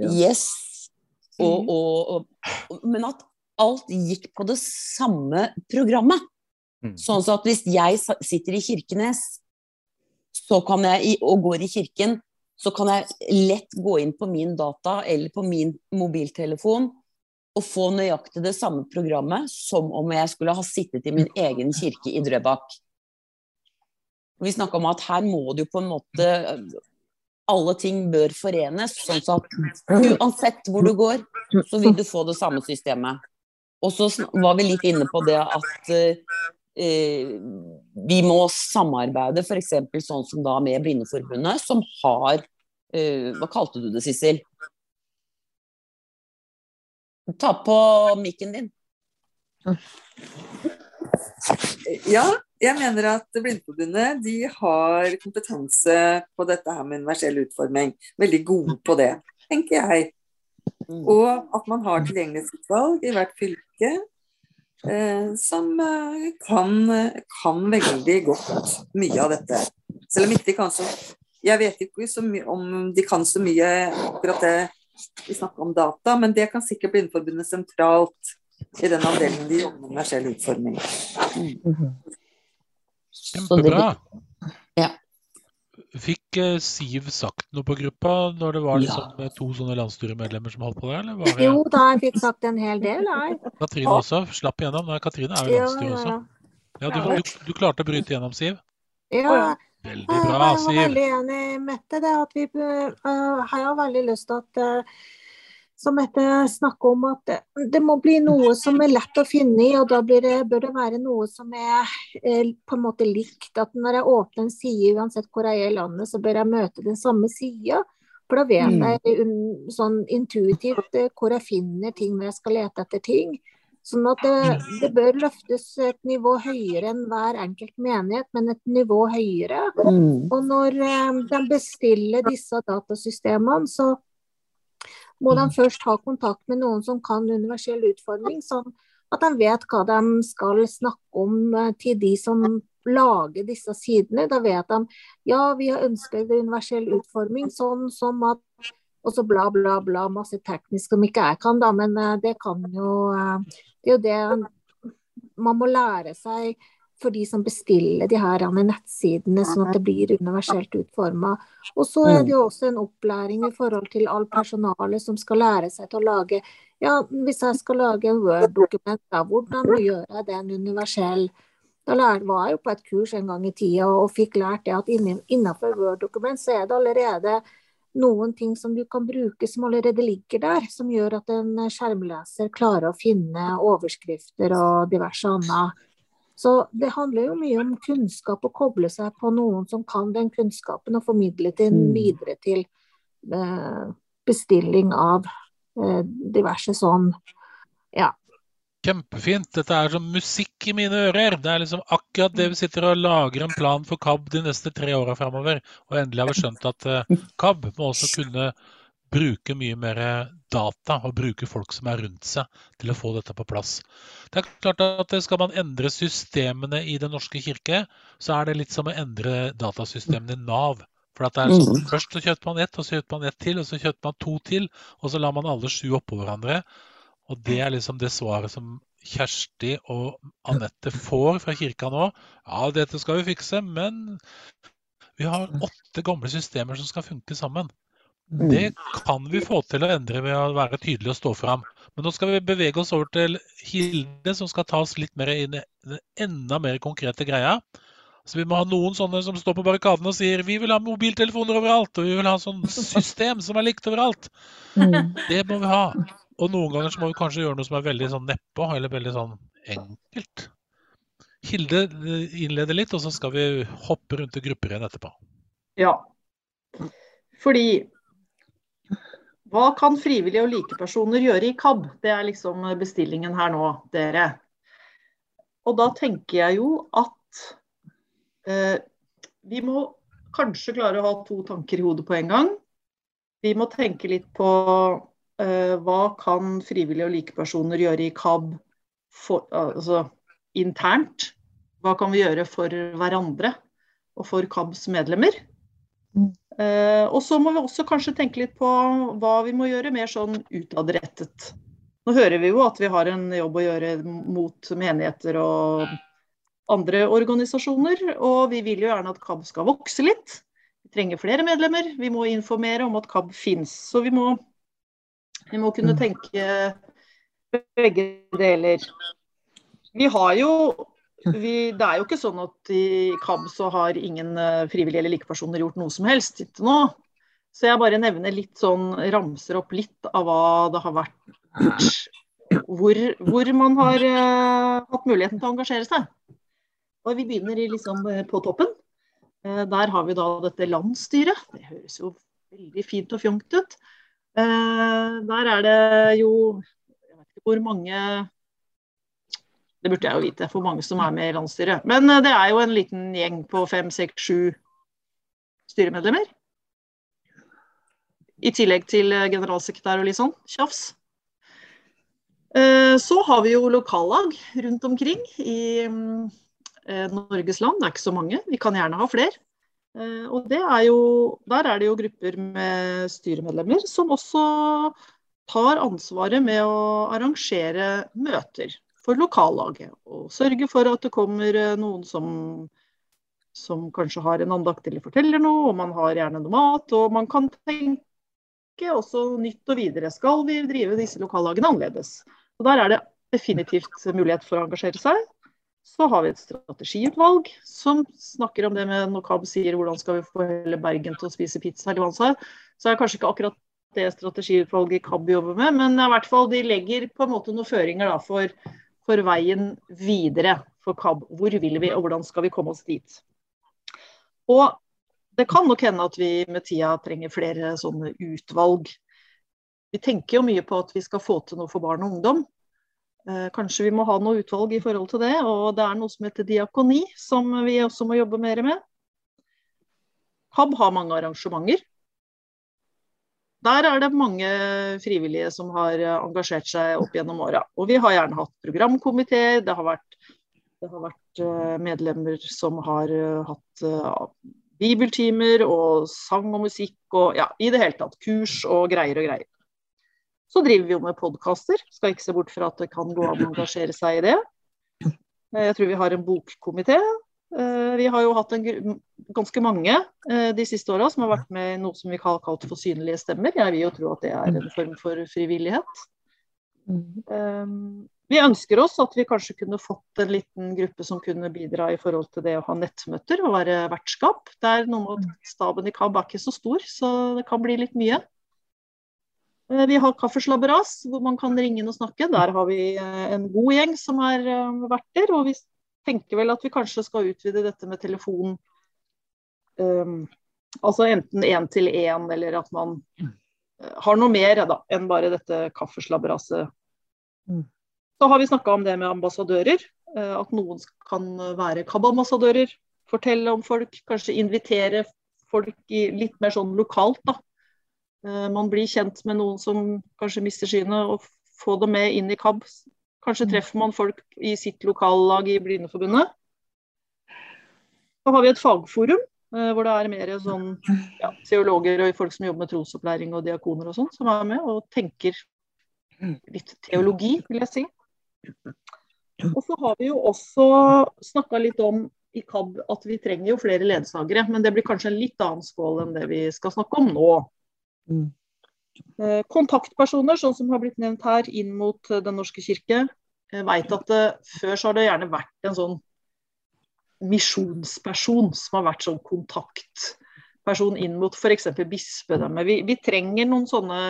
Speaker 4: Yes. Og, og, og, men at alt gikk på det samme programmet. Sånn at hvis jeg sitter i Kirkenes så kan jeg, og går i kirken, så kan jeg lett gå inn på min data eller på min mobiltelefon og få nøyaktig det samme programmet som om jeg skulle ha sittet i min egen kirke i Drøbak. Vi snakka om at her må det jo på en måte Alle ting bør forenes, sånn at uansett hvor du går, så vil du få det samme systemet. Og så var vi litt inne på det at eh, vi må samarbeide f.eks. sånn som da med Blindeforbundet, som har eh, Hva kalte du det, Sissel? Ta på mikken din.
Speaker 13: Ja, jeg mener at Blindeforbundet de har kompetanse på dette her med universell utforming. Veldig gode på det, tenker jeg. Og at man har tilgjengelighetsutvalg i hvert fylke eh, som eh, kan, kan veldig godt mye av dette. Selv om ikke de kan så Jeg vet ikke så mye om de kan så mye akkurat det vi snakker om data, men det kan sikkert Blindeforbundet sentralt i den avdelingen de jobber med universell utforming.
Speaker 1: Kjempebra.
Speaker 4: Ja.
Speaker 1: Fikk eh, Siv sagt noe på gruppa når det var liksom ja. to sånne landsstyremedlemmer som holdt på der, eller var det
Speaker 14: Jo da, jeg fikk sagt en hel del, jeg.
Speaker 1: Katrine også? Slapp igjennom? Nei, Katrine er jo landsstyre også.
Speaker 14: ja.
Speaker 1: Ja, du, du, du klarte å bryte gjennom, Siv?
Speaker 14: Ja,
Speaker 1: Veldig
Speaker 14: jeg
Speaker 1: bra, Siv.
Speaker 14: veldig enig Mette. Det at vi uh, har veldig lyst til at uh, som Mette snakker om, at det, det må bli noe som er lett å finne i, og da blir det, bør det være noe som er eh, på en måte likt. At når jeg åpner en side, uansett hvor jeg er i landet, så bør jeg møte den samme sida. For da vet
Speaker 12: Mm.
Speaker 14: jeg um, sånn intuitivt eh, hvor jeg finner ting når jeg skal lete etter ting. Sånn at det, det bør løftes et nivå høyere enn hver enkelt menighet, men et nivå høyere.
Speaker 4: Mm.
Speaker 14: Og når eh, de bestiller disse datasystemene, så må de først ha kontakt med noen som kan universell utforming, sånn at de vet hva de skal snakke om eh, til de som lager disse sidene. Da vet de ja, vi har ønsket universell utforming, sånn som at og så bla, bla, bla, masse teknisk som ikke jeg kan, da, men eh, det kan jo eh, Det er jo det man må lære seg for de som bestiller de her nettsidene, sånn at det blir universelt utforma. Og så er det jo også en opplæring i forhold til all personalet som skal lære seg til å lage Ja, hvis jeg skal lage en Word-dokument, da, hvordan gjør jeg den universell? Da var jeg jo på et kurs en gang i tida og fikk lært det at innenfor Word-dokument så er det allerede noen ting som du kan bruke som allerede ligger der, som gjør at en skjermleser klarer å finne overskrifter og diverse annet. Så det handler jo mye om kunnskap, å koble seg på noen som kan den kunnskapen, og formidle den
Speaker 12: Mm.
Speaker 14: videre til eh, bestilling av eh, diverse sånn,
Speaker 1: Kjempefint. Dette er som musikk i mine ører. Det er liksom akkurat det vi sitter og lager en plan for KAB de neste tre åra framover. Og endelig har vi skjønt at eh, KAB må også kunne bruke mye mer data og bruke folk som er rundt seg, til å få dette på plass. Det er klart at Skal man endre systemene i Den norske kirke, så er det litt som å endre datasystemene i Nav. For at det er sånn, Først så kjøpte man ett, og så kjøpte man ett til, og så kjøpte man to til. Og så lar man alle sju oppå hverandre. Og det er liksom det svaret som Kjersti og Anette får fra kirka nå. Ja, dette skal vi fikse, men vi har åtte gamle systemer som skal funke sammen. Det kan vi få til å endre ved å være tydelige og stå fram. Men nå skal vi bevege oss over til Hilde, som skal ta oss litt mer inn i den enda mer konkrete greia. Så vi må ha noen sånne som står på barrikaden og sier vi vil ha mobiltelefoner overalt, og vi vil ha sånn system som er likt overalt. Det må vi ha. Og noen ganger så må vi kanskje gjøre noe som er veldig sånn nedpå, eller veldig sånn enkelt. Hilde eh, innleder litt, og så skal vi hoppe rundt i grupper igjen etterpå.
Speaker 2: Ja. Fordi hva kan frivillige og likepersoner gjøre i KAB? Det er liksom bestillingen her nå, dere. Og da tenker jeg jo at eh, vi må kanskje klare å ha to tanker i hodet på en gang. Vi må tenke litt på hva kan frivillige og likepersoner gjøre i KAB for, altså, internt? Hva kan vi gjøre for hverandre og for KABs medlemmer? Mm. Uh, og så må vi også kanskje tenke litt på hva vi må gjøre mer sånn utadrettet. Nå hører vi jo at vi har en jobb å gjøre mot menigheter og andre organisasjoner. Og vi vil jo gjerne at KAB skal vokse litt. Vi trenger flere medlemmer. Vi må informere om at KAB fins. Så vi må vi må kunne mm. tenke begge deler. Vi har jo vi, Det er jo ikke sånn at i KAB så har ingen eh, frivillige eller likepersoner gjort noe som helst til nå. Så jeg bare nevner litt sånn, ramser opp litt av hva det har vært Hvor, hvor man har uh, hatt muligheten til å engasjere seg. Og vi begynner i, liksom, eh, på toppen. Uh, der har vi da dette landsstyret. Det høres jo veldig fint og fjongt ut. Eh, der er det jo Jeg vet ikke hvor mange Det burde jeg jo vite, hvor mange som er med i landsstyret. Men eh, det er jo en liten gjeng på fem, seks, sju styremedlemmer. I tillegg til eh, generalsekretær og litt sånn tjafs. Så har vi jo lokallag rundt omkring i Norges land. Det er ikke så mange, vi kan gjerne ha flere. Eh, og er jo, der er det jo grupper med styremedlemmer som også tar ansvaret med å arrangere møter for lokallaget. Og sørge for at det kommer eh, noen som, som kanskje har en andakt eller forteller noe, og man har gjerne noe mat. Og man kan tenke også nytt og videre. Skal vi drive disse lokallagene annerledes? Og Der er det definitivt mulighet for å engasjere seg. Så har vi et strategiutvalg som snakker om det med når KAB sier hvordan skal vi få hele Bergen til å spise pizza, eller hva han sa. Så er det kanskje ikke akkurat det strategiutvalget KAB jobber med, men i hvert fall de legger på en måte noen føringer da, for, for, veien videre for KAB. Hvor vil vi, og hvordan skal vi komme oss dit. Og det kan nok hende at vi med tida trenger flere sånne utvalg. Vi tenker jo mye på at vi skal få til noe for barn og ungdom. Eh, kanskje vi må ha noe utvalg i forhold til det. Og det er noe som heter diakoni, som vi også må jobbe mer med. KAB har mange arrangementer. Der er det mange frivillige som har engasjert seg opp gjennom åra. Og vi har gjerne hatt programkomiteer. Det det har vært eh, medlemmer som har eh, hatt bibeltimer og sang og musikk og ja, i det hele tatt kurs og greier og greier. Så driver vi jo med podkaster. Skal ikke se bort fra at det kan gå an å engasjere seg i det. Eh, jeg tror vi har en bokkomité. Eh, vi har jo hatt en, ganske mange eh, de siste åra som har vært med i noe som vi har kalt for synlige stemmer. Jeg vil jo tro at det er en form for frivillighet. Vi ønsker oss at vi kanskje kunne fått en liten gruppe som kunne bidra i forhold til det å ha nettmøter og være vertskap. Det er noe med at Staben i KAB er ikke så stor, så det kan bli litt mye. Eh, vi har kaffeslabberas, hvor man kan ringe inn og snakke. Der har vi eh, en god gjeng som har verter. vært der. Og vi tenker vel at vi kanskje skal utvide dette med telefon. Um, altså enten én til én, eller at man har noe mer da, enn bare dette kaffeslabberaset. Mm. Så har vi snakka om det med ambassadører. eh, At noen kan være KAB-ambassadører. Fortelle om folk, kanskje invitere folk i litt mer sånn lokalt, da. Eh, Man blir kjent med noen som kanskje mister synet, og få dem med inn i KAB. Kanskje treffer man folk i sitt lokallag i Blindeforbundet. Så har vi et fagforum eh, hvor det er mer sånn ja, teologer og folk som jobber med trosopplæring og diakoner og sånn, som er med og tenker litt teologi, vil jeg si. Og så har vi jo også snakka litt om i KAB at vi trenger jo flere ledsagere, men det blir kanskje en litt annen skål enn det vi skal snakke om nå. Eh, Kontaktpersoner, sånn som har blitt nevnt her, inn mot eh, Den norske kirke. Jeg vet at det, Før så har det gjerne vært en sånn misjonsperson som har vært sånn kontaktperson inn mot f.eks. bispedømmet. Vi, vi trenger noen sånne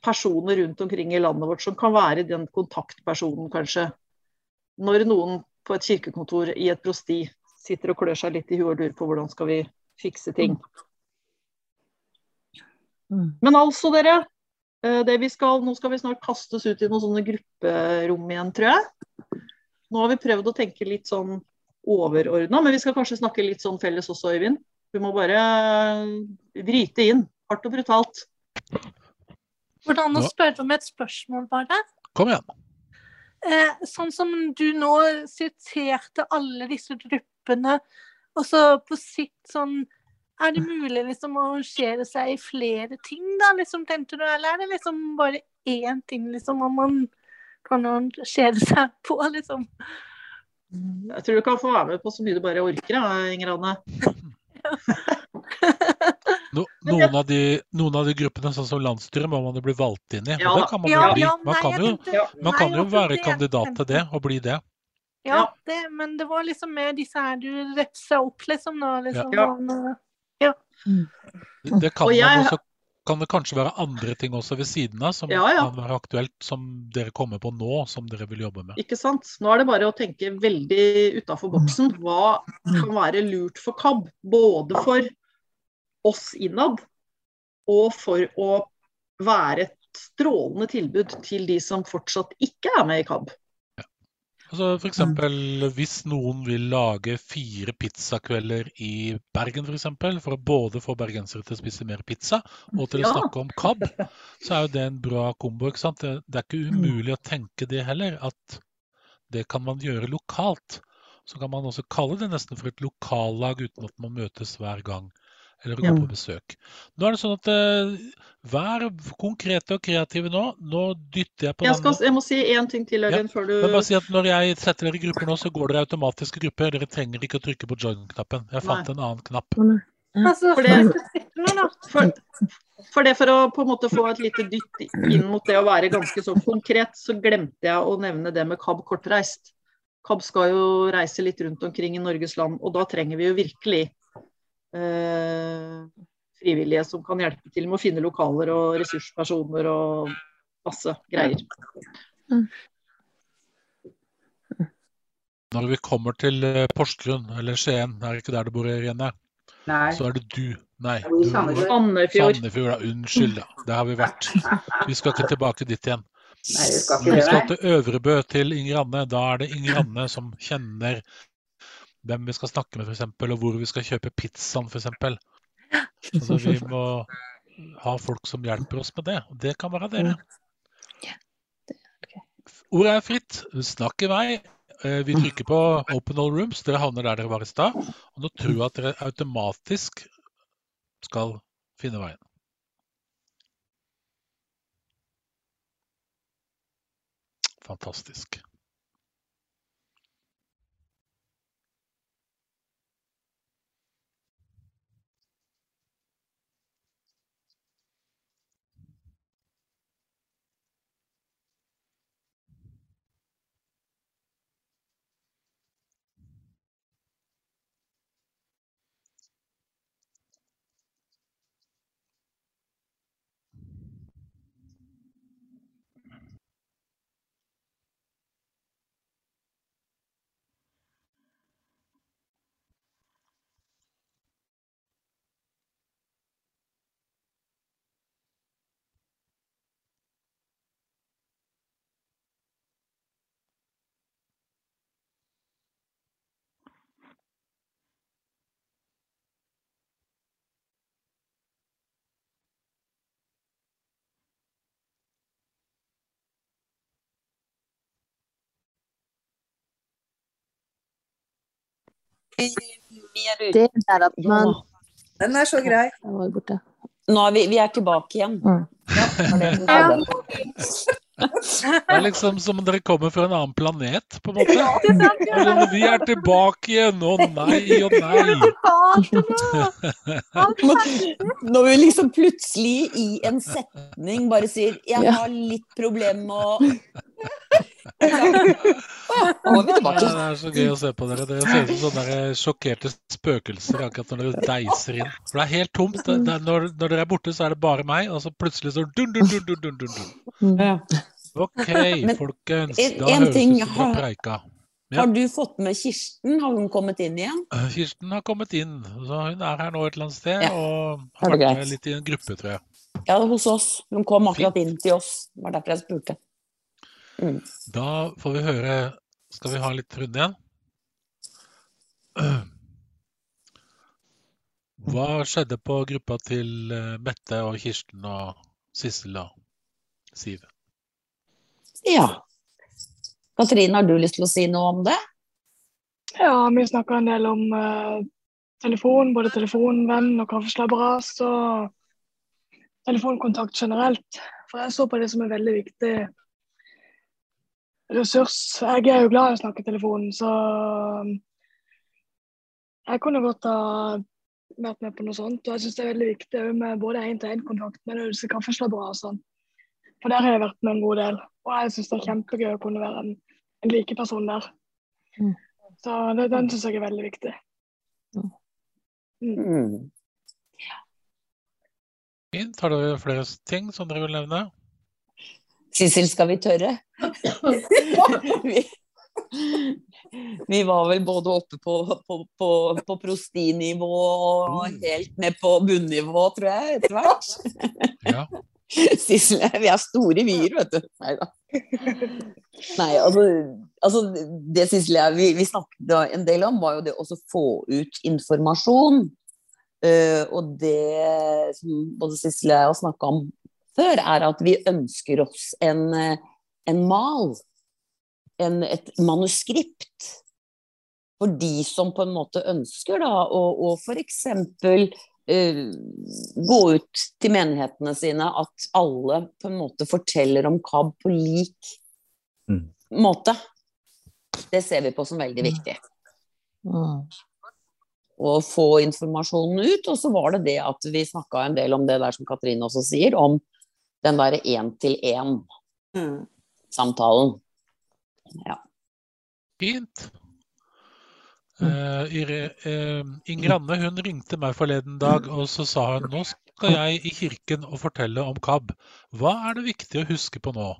Speaker 2: personer rundt omkring i landet vårt som kan være den kontaktpersonen, kanskje. Når noen på et kirkekontor i et prosti sitter og klør seg litt i huet og lurer på hvordan skal vi fikse ting. Men altså, dere. eh, Det vi skal, nå skal vi snart kastes ut i noen sånne grupperom igjen, tror jeg. Nå har vi prøvd å tenke litt sånn overordna, men vi skal kanskje snakke litt sånn felles også, Øyvind. Vi må bare bryte inn, hardt og brutalt.
Speaker 6: Hvordan å spørre om et spørsmål, bare?
Speaker 1: Kom igjen.
Speaker 6: Eh, sånn som du nå siterte alle disse gruppene, og så på sikt sånn Er det mulig liksom å arrangere seg i flere ting, da, liksom, tenkte du? Eller er det liksom bare én ting liksom om man kan arrangere seg på, liksom?
Speaker 2: Jeg tror du kan få være med på så mye du bare orker, da, Inger Anne.
Speaker 1: No, noen, av de, noen av de gruppene, sånn som landsstyret, må man jo bli valgt inn i.
Speaker 2: Ja
Speaker 1: og det kan man
Speaker 6: Ja,
Speaker 1: bli. Man kan jo, man kan jo være kandidat til det og bli det.
Speaker 6: Ja, det, men det var liksom mer disse her du retsa opp, liksom, da. Liksom,
Speaker 2: Ja.
Speaker 6: Ja.
Speaker 1: Det kan
Speaker 2: Og jeg-
Speaker 1: også kan det kanskje være andre ting også ved siden av som
Speaker 2: Ja, ja.
Speaker 1: kan være aktuelt, som dere kommer på nå, som dere vil jobbe med.
Speaker 2: Ikke sant? Nå er det bare å tenke veldig utafor boksen. Hva kan være lurt for KAB? Både for oss innad, og for å være et strålende tilbud til de som fortsatt ikke er med i KAB.
Speaker 1: Altså for eksempel, Hvis noen vil lage fire pizzakvelder i Bergen for, eksempel, for å både få bergensere til å spise mer pizza og til å
Speaker 2: Ja.
Speaker 1: snakke om KAB, så er jo det en bra kombo. ikke sant? Det, det er ikke umulig å tenke det heller, at det kan man gjøre lokalt. Så kan man også kalle det nesten for et lokallag uten at man møtes hver gang. Eller gå
Speaker 2: Ja.
Speaker 1: på besøk. Nå er det sånn at eh, Vær konkrete og kreative nå. Nå dytter jeg på
Speaker 2: Jeg,
Speaker 1: den
Speaker 2: jeg må si én ting til, Øyvind, før du
Speaker 1: men bare si at når jeg setter dere i grupper nå, så går dere automatisk i grupper. Dere trenger ikke å trykke på join-knappen. Jeg fant
Speaker 2: Nei.
Speaker 1: en annen knapp.
Speaker 6: Altså,
Speaker 2: For det- for, for det for å på en måte få et lite dytt inn mot det å være ganske så konkret, så glemte jeg å nevne det med KAB kortreist. KAB skal jo reise litt rundt omkring i Norges land, og da trenger vi jo virkelig frivillige som kan hjelpe til med å finne lokaler og ressurspersoner og masse greier.
Speaker 1: Når vi kommer til eh, Porsgrunn eller Skien, er det ikke der du bor, Irene?
Speaker 5: Nei.
Speaker 1: Så er det du. Nei, du
Speaker 5: Sandefjord.
Speaker 1: Unnskyld, da. Der har vi vært. Vi skal ikke tilbake dit igjen.
Speaker 5: Nei, vi skal
Speaker 1: Vi skal til Øvrebø, til Inger Anne. Da er det Inger Anne som kjenner hvem vi skal snakke med, f.eks., og hvor vi skal kjøpe pizzaen, f.eks. Altså, vi må ha folk som hjelper oss med det, og det kan være dere. Ordet er fritt. Snakk i vei. Eh, Vi trykker på 'open all rooms'. Dere havner der dere var i stad. Og nå tror jeg at dere automatisk skal finne veien. Fantastisk.
Speaker 4: Ute.
Speaker 8: Det er at man
Speaker 13: Den er så grei.
Speaker 8: Jeg var borte.
Speaker 4: Nå er vi, vi er tilbake igjen.
Speaker 8: Mm.
Speaker 4: Ja, det
Speaker 1: er liksom som om dere kommer fra en annen planet, på en måte. Eller vi er tilbake igjen, å nei, å nei.
Speaker 4: Når vi liksom plutselig i en setning bare sier 'jeg har litt problem med å Nå vi tilbake.
Speaker 1: det er så gøy å se på dere. Dere ser ut som sånne der sjokkerte spøkelser akkurat når dere deiser inn. For det er helt tomt. Det, det er når, når dere er borte, så er det bare meg, og så plutselig så dun, dun, dun, dun, dun, dun.
Speaker 4: Ja.
Speaker 1: OK,
Speaker 4: Men
Speaker 1: folkens. Da
Speaker 4: en
Speaker 1: høres
Speaker 4: ting
Speaker 1: det ut som dere preika. Ja.
Speaker 4: Har du fått med Kirsten? Har hun kommet inn igjen?
Speaker 1: Eh, Kirsten har kommet inn. Så hun er her nå et eller annet sted
Speaker 4: Ja,
Speaker 1: og har vært
Speaker 4: greit.
Speaker 1: med litt i en gruppe, tror jeg.
Speaker 4: Ja, hos oss. Hun kom akkurat inn til oss. Det var derfor jeg spurte. Mm.
Speaker 1: Da får vi høre Skal vi ha litt Trude igjen? Hva skjedde på gruppa til eh, Mette og Kirsten og Sissel og Siv?
Speaker 4: Ja. Katrine, har du lyst til å si noe om det?
Speaker 15: Ja, vi snakka en del om uh, telefon, både telefonvenn og kaffeslabberas og telefonkontakt generelt. For jeg så på det som er veldig viktig ressurs. Jeg er jo glad i å snakke i telefonen, så um, jeg kunne godt ha vært med på noe sånt. Og jeg syns det er veldig viktig med både én-til-én-kontakt, men også og sånn. For der har jeg vært med en god del. Og jeg syns det er kjempegøy å kunne være en, en likeperson der.
Speaker 8: Mm.
Speaker 15: Så det, den syns jeg er veldig viktig.
Speaker 4: Mm.
Speaker 1: Fint. Har dere flere ting som dere vil nevne?
Speaker 4: Sissel, skal vi tørre? vi, vi var vel både oppe på, på, på, på prostinivå og helt ned på bunnivå, tror jeg, etter hvert.
Speaker 1: Ja.
Speaker 4: Sissel, vi er store vyer, vet du. Nei da. Nei, altså, altså det Sissel og jeg vi, vi snakket en del om, var jo det å få ut informasjon. Uh, og det som både Sissel og jeg har snakka om før, er at vi ønsker oss en, eh, en mal. En, et manuskript. For de som på en måte ønsker da, å, å f.eks. Uh, gå ut til menighetene sine at alle på en måte forteller om KAB på lik
Speaker 10: Mm.
Speaker 4: måte. Det ser vi på som veldig viktig. Å få informasjonen ut. Og så var det det at vi snakka en del om det der som Katrine også sier, om den derre én-til-én-samtalen. Ja.
Speaker 1: Fint. Uh, Ire- eh, Inger Anne hun ringte meg forleden dag og så sa hun nå skal jeg i kirken og fortelle om KAB. Hva er det viktig å huske på nå?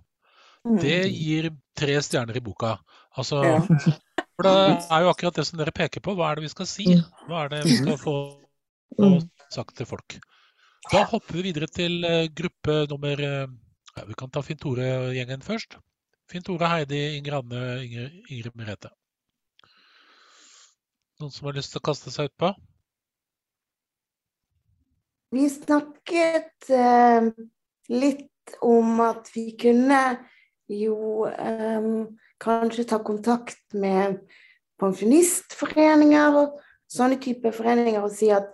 Speaker 1: Det gir tre stjerner i boka. Altså, for det er jo akkurat det som dere peker på. Hva er det vi skal si? Hva er det vi skal få få sagt til folk? Da hopper vi videre til eh, gruppe nummer eh, ja, Vi kan ta Finn Tore-gjengen først. Finn Tore, Heidi, Inger Anne, Inger, Ingrid Merete. Noen som har lyst til å kaste seg utpå?
Speaker 9: Vi snakket eh, litt om at vi kunne jo eh, kanskje ta kontakt med pensjonistforeninger og sånne type foreninger og si at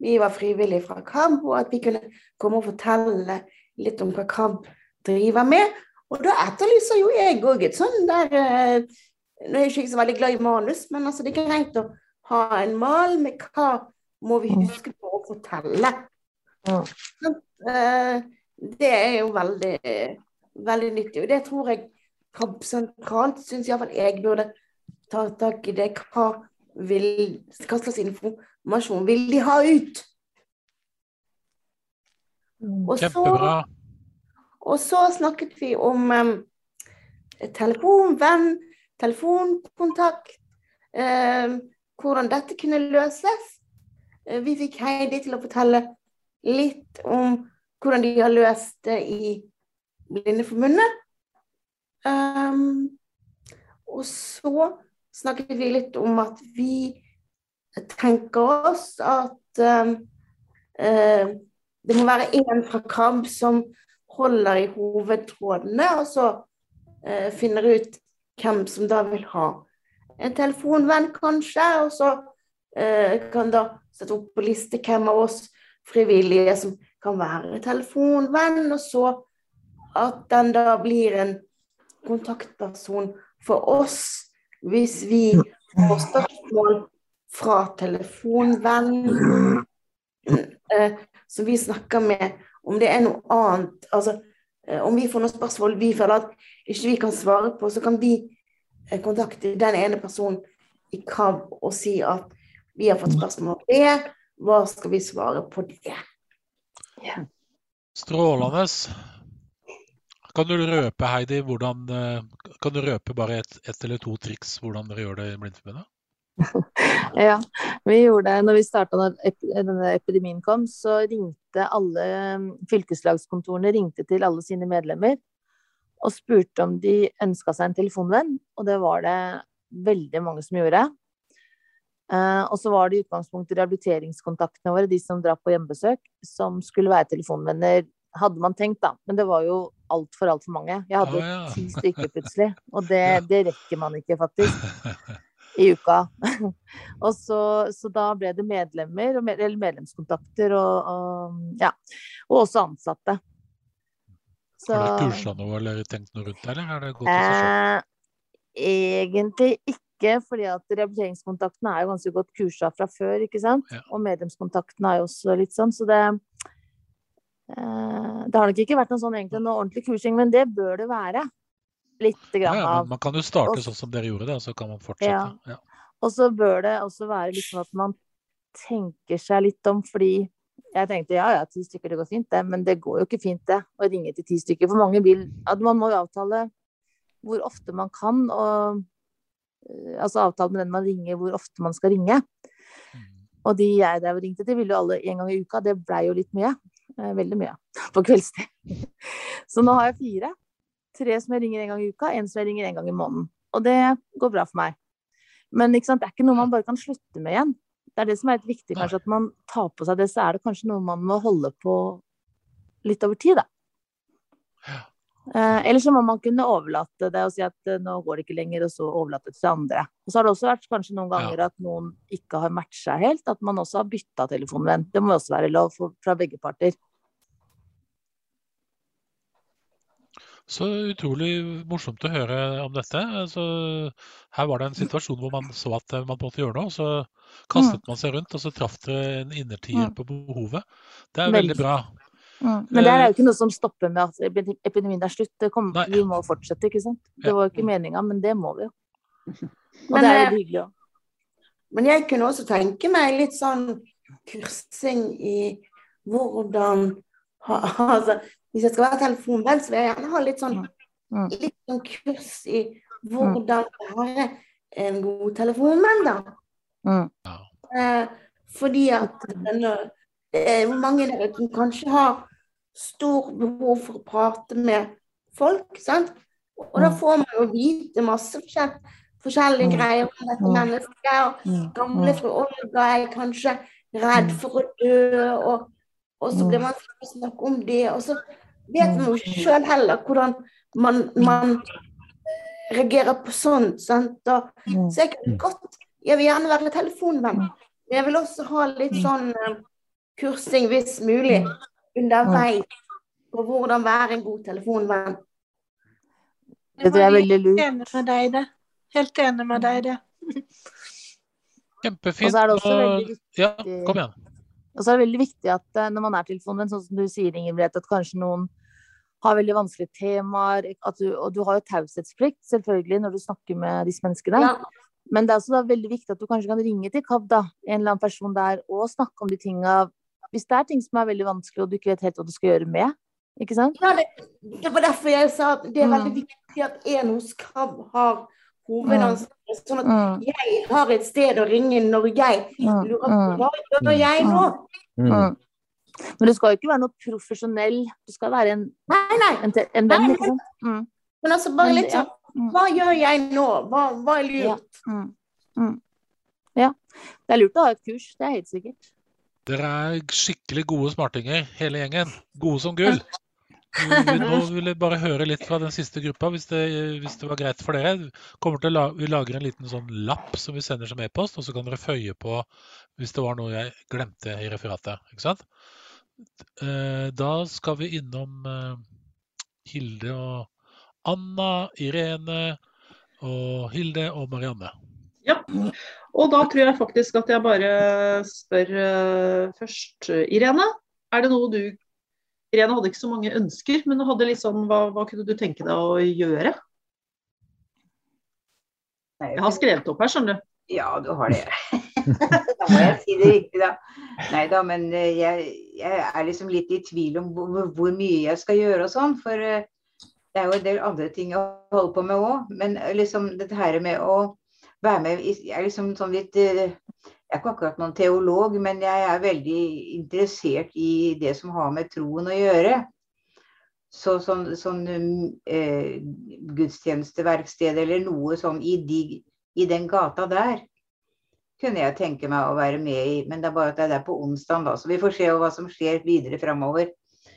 Speaker 9: vi var frivillige fra kamp, og at vi kunne komme og fortelle litt om hva Kamp driver med. Og da etterlyser jo jeg òg et sånn der eh, Nå er jeg ikke så veldig glad i manus, men altså det er greit å ha en mal med hva må vi huske på å fortelle. Sånn, eh, det er jo veldig, veldig nyttig. Og det tror jeg Kamp sentralt syns iallfall jeg burde ta tak i det. Hva, vil, hva slags informasjon vil de ha ut? Og så, og så snakket vi om um, telefonvenn, telefonkontakt, um, hvordan dette kunne løses. Eh, Vi fikk Heidi til å fortelle litt om hvordan de har løst det i Blindeforbundet. Um, og så snakket vi litt om at vi tenker oss at um, eh, det må være én fra KAB som holder i hovedtrådene, og så eh, finner ut hvem som da vil ha en telefonvenn, kanskje. Og så eh, kan da sette opp på liste hvem av oss frivillige som kan være telefonvenn, og så at den da blir en kontaktperson for oss hvis vi får spørsmål fra telefonvenn eh, som vi snakker med, om det er noe annet altså eh, Om vi får noen spørsmål vi føler at ikke vi kan svare på, så kan vi eh, kontakte den ene personen i KAB og si at vi har fått spørsmål om det, hva skal vi svare på det?
Speaker 1: Strålende. Kan du røpe, Heidi, hvordan eh, Kan du røpe bare ett et eller to triks hvordan dere gjør det i Blindeforbundet?
Speaker 8: Ja, vi gjorde det når vi starta da denne epidemien kom, så ringte alle mm, fylkeslagskontorene ringte til alle sine medlemmer og spurte om de ønska seg en telefonvenn, og det var det veldig mange som gjorde. Uh, og så var det i utgangspunktet rehabiliteringskontaktene våre, de som drar på hjemmebesøk, som skulle være telefonvenner, hadde man tenkt, da. Men det var jo altfor, altfor mange. Jeg hadde
Speaker 1: Å, ja.
Speaker 8: ti stykker plutselig, og det, det rekker man ikke, faktisk i uka. og så, så da ble det medlemmer, eller medlemskontakter, og, og ja. Og også ansatte. Så,
Speaker 1: Har du kursa noe eller tenkt noe rundt det, eller er det gått i seg selv?
Speaker 8: eh, egentlig ikke, fordi at rehabiliteringskontaktene er jo ganske godt kursa fra før, ikke sant? Og medlemskontaktene er jo også litt sånn, så det Det har nok ikke vært noen sånn egentlig noe ordentlig kursing, men det bør det være. Litt
Speaker 1: Ja,
Speaker 8: grann
Speaker 1: ja,
Speaker 8: av.
Speaker 1: man kan jo starte
Speaker 8: Og-
Speaker 1: sånn som dere gjorde det, og så kan man fortsette.
Speaker 8: Ja.
Speaker 1: Ja.
Speaker 8: Og så bør det også være litt sånn at man tenker seg litt om, fordi jeg tenkte ja, ja, ti stykker, det går fint, det. Men det går jo ikke fint, det, å ringe til ti stykker. For mange vil at Man må jo avtale hvor ofte man kan, og eh, altså avtale med den man ringer, hvor ofte man skal ringe. Og de jeg drev og ringte til, ville jo alle en gang i uka. Det blei jo litt mye. Eh, Veldig mye på kveldstid. Så nå har jeg fire. Tre som jeg ringer en gang i uka, en som jeg ringer en gang i måneden. Og det går bra for meg. Men ikke sant, det er ikke noe man bare kan slutte med igjen. Det er det som er litt viktig, kanskje, at man tar på seg det. Så er det kanskje noe man må holde på litt over tid, da. Eh, eller så må man kunne overlate det og si at eh, nå går det ikke lenger, og så overlate det til andre. Og så har det også vært kanskje noen ganger at noen ikke har matcha helt, at man også har bytta telefonvenn. Det må også være lov for, fra begge parter.
Speaker 1: Så utrolig morsomt å høre om dette. Altså, her var det en situasjon hvor man så at man måtte gjøre noe. Så kastet man seg rundt, og så traff det en innertier
Speaker 8: Mm.
Speaker 1: på behovet. Det er
Speaker 8: veldig
Speaker 1: bra.
Speaker 8: Mm. Men det er jo ikke noe som stopper med at epidemien er slutt. Det kommer, vi må fortsette, ikke sant. Det var jo ikke meninga, men det må vi jo. Og
Speaker 9: Men,
Speaker 8: det er jo hyggelig òg.
Speaker 9: Men jeg kunne også tenke meg litt sånn kursing i hvordan ha, altså, Hvis jeg skal være telefonvenn, så vil jeg gjerne ha litt sånn, litt sånn kurs i hvordan være en god telefonvenn, da.
Speaker 8: Mm.
Speaker 9: Eh, fordi at denne, det er mange der ute som kanskje har stor behov for å prate med folk, sant? Og da får man jo vite masse forskjell, forskjellige
Speaker 16: Mm.
Speaker 9: greier om dette
Speaker 16: Mm.
Speaker 9: mennesket. Og
Speaker 16: Mm.
Speaker 9: gamle fru Olga er kanskje redd for å dø, og, og så blir man snakke om det. Og så vet man jo sjøl heller hvordan man, man reagerer på sånt. Sant? Og, så jeg kan godt Jeg vil gjerne være telefonvenn, men jeg vil også ha litt sånn eh, kursing, hvis mulig, underveis på hvordan være en god telefonvenn.
Speaker 8: Det tror jeg er veldig lurt.
Speaker 6: Helt Enig med deg, det. Helt enig med deg, det.
Speaker 1: Kjempefint.
Speaker 8: Og så er det også veldig viktig
Speaker 1: Ja, kom igjen.
Speaker 8: Og så er det veldig viktig at eh, når man er telefonvenn, sånn som du sier, Ingebrigt, at kanskje noen har veldig vanskelige temaer, at du, og du har jo taushetsplikt selvfølgelig når du snakker med disse menneskene.
Speaker 9: Ja.
Speaker 8: Men det er også da veldig viktig at du kanskje kan ringe til KAB, da, en eller annen person der, og snakke om de tinga Hvis det er ting som er veldig vanskelig, og du ikke vet helt hva du skal gjøre med, ikke sant?
Speaker 9: Ja, det, det var derfor jeg sa at det er veldig
Speaker 8: Mm.
Speaker 9: viktig at en hos Kav har hovedansvaret. Sånn at
Speaker 8: Mm.
Speaker 9: jeg har et sted å ringe når jeg
Speaker 8: Mm.
Speaker 9: lurer på
Speaker 8: Mm.
Speaker 9: hva gjør jeg nå?
Speaker 8: Mm. Men du skal jo ikke være noe profesjonell, du skal være en, nei, nei. en venn,
Speaker 9: Nei,
Speaker 8: ikke sant? Mm.
Speaker 9: Men altså bare litt sånn Hva gjør jeg nå? Hva, hva er lurt?
Speaker 8: Mm. Mm. Ja. Det er lurt å ha et kurs, det er helt sikkert.
Speaker 1: Dere er skikkelig gode smartinger, hele gjengen. Gode som gull. Nå vil jeg bare høre litt fra den siste gruppa, hvis det, hvis det var greit for dere. La, vi lager en liten sånn lapp som vi sender som e-post, og så kan dere føye på hvis det var noe jeg glemte i referatet. ikke sant? Eh, Da skal vi innom eh, Hilde og Anna, Irene og Hilde og Marianne.
Speaker 2: Ja. Og da tror jeg faktisk at jeg bare spør uh, først Irene. Er det noe du Irene hadde ikke så mange ønsker, men hadde litt sånn, hva, hva kunne du tenke deg å gjøre? Jeg har skrevet opp her, skjønner du.
Speaker 5: Ja, du har det. da må jeg si det riktig, da. Nei da, men eh, jeg, jeg er liksom litt i tvil om hvor, hvor mye jeg skal gjøre og sånn. For eh, det er jo en del andre ting å holde på med òg. Men liksom dette her med å være med Jeg er liksom sånn litt eh, Jeg er ikke akkurat noen teolog, men jeg er veldig interessert i det som har med troen å gjøre. Så sånn, sånn eh, gudstjenesteverksted eller noe sånn i, de, i den gata der kunne jeg tenke meg å være med i. Men det er bare at det er der på onsdag, da. Så vi får se hva som skjer videre framover.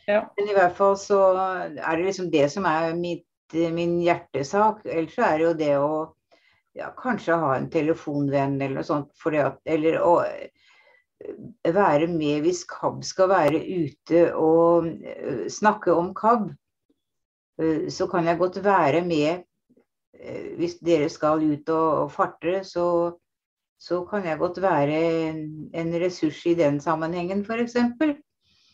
Speaker 5: Men i hvert fall så er det liksom det som er mitt, min hjertesak. Ellers så er det jo det å ja, kanskje ha en telefonvenn eller noe sånt. At, eller å eh, være med hvis KAB skal være ute og eh, snakke om KAB. Eh, Så kan jeg godt være med hvis dere skal ut og, farte, så, så kan jeg godt være en, ressurs i den sammenhengen, f.eks.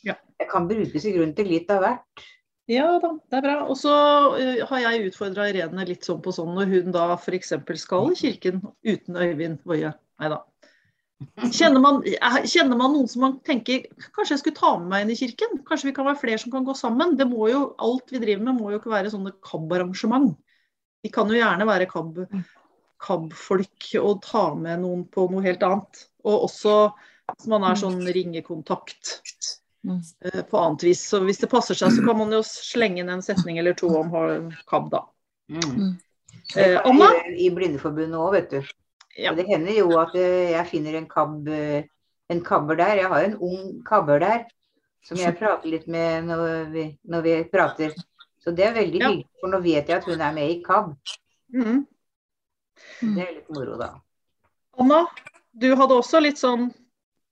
Speaker 5: Jeg kan brukes i grunnen til litt av hvert.
Speaker 2: Ja da, det er bra. Og så eh, har jeg utfordra Irene litt sånn på sånn når hun da f.eks. skal i kirken uten Øyvind Woie. Nei da. Kjenner man, eh, kjenner man noen som man tenker kanskje jeg skulle ta med meg inn i kirken? Kanskje vi kan være flere som kan gå sammen? Det må jo, Alt vi driver med må jo ikke være sånne KAB-arrangement. Vi kan jo gjerne være KAB KAB-folk og ta med noen på noe helt annet. Og også hvis man er sånn ringekontakt på annet vis. Så hvis det passer seg, så kan man jo slenge inn en setning eller to om KAB, da.
Speaker 5: Mm.
Speaker 2: Eh,
Speaker 5: Det
Speaker 2: Anna?
Speaker 5: I Blindeforbundet òg, vet du. Og det hender jo at eh, jeg finner en, kab, eh, en kabber der. Jeg har en ung kabber der som jeg prater litt med når vi, når vi prater. Så det er veldig hyggelig, for nå vet jeg at hun er med i KAB.
Speaker 2: Mm.
Speaker 5: Det er litt moro, da.
Speaker 2: Anna, du hadde også litt sånn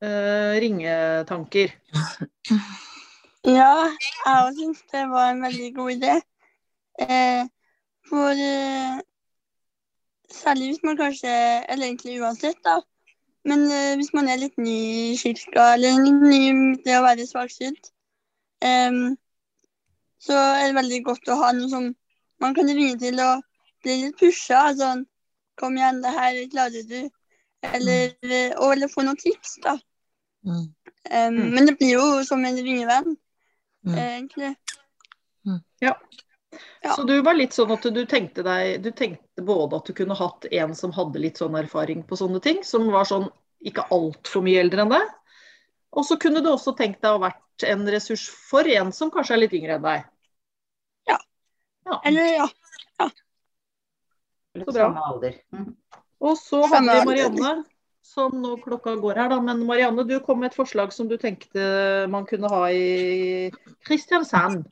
Speaker 2: eh, ringetanker.
Speaker 11: Ja, jeg òg syns det var en veldig god idé. Eh, for eh, særlig hvis man kanskje Eller egentlig uansett, da. Men eh, hvis man er litt ny i kirka, eller litt ny det å være svaksynt, eh, så er det veldig godt å ha noe som man kan ringe til og bli litt pusha. Sånn Kom igjen, det her klarer du. Eller, eh, og, eller få noen tips, da. Eh, Men det blir jo som en ringevenn, egentlig.
Speaker 2: Ja. Så du var litt sånn at du tenkte deg Du tenkte både at du kunne hatt en som hadde litt sånn erfaring på sånne ting, som var sånn ikke altfor mye eldre enn deg. Og så kunne du også tenkt deg å vært en ressurs for en som kanskje er litt yngre enn deg.
Speaker 11: Ja. Eller ja.
Speaker 2: Så bra.
Speaker 5: Samme alder. Mm.
Speaker 2: Og så hadde vi. Marianne, som nå klokka går her, da. Men Marianne, du kom med et forslag som du tenkte man kunne ha i Kristiansand.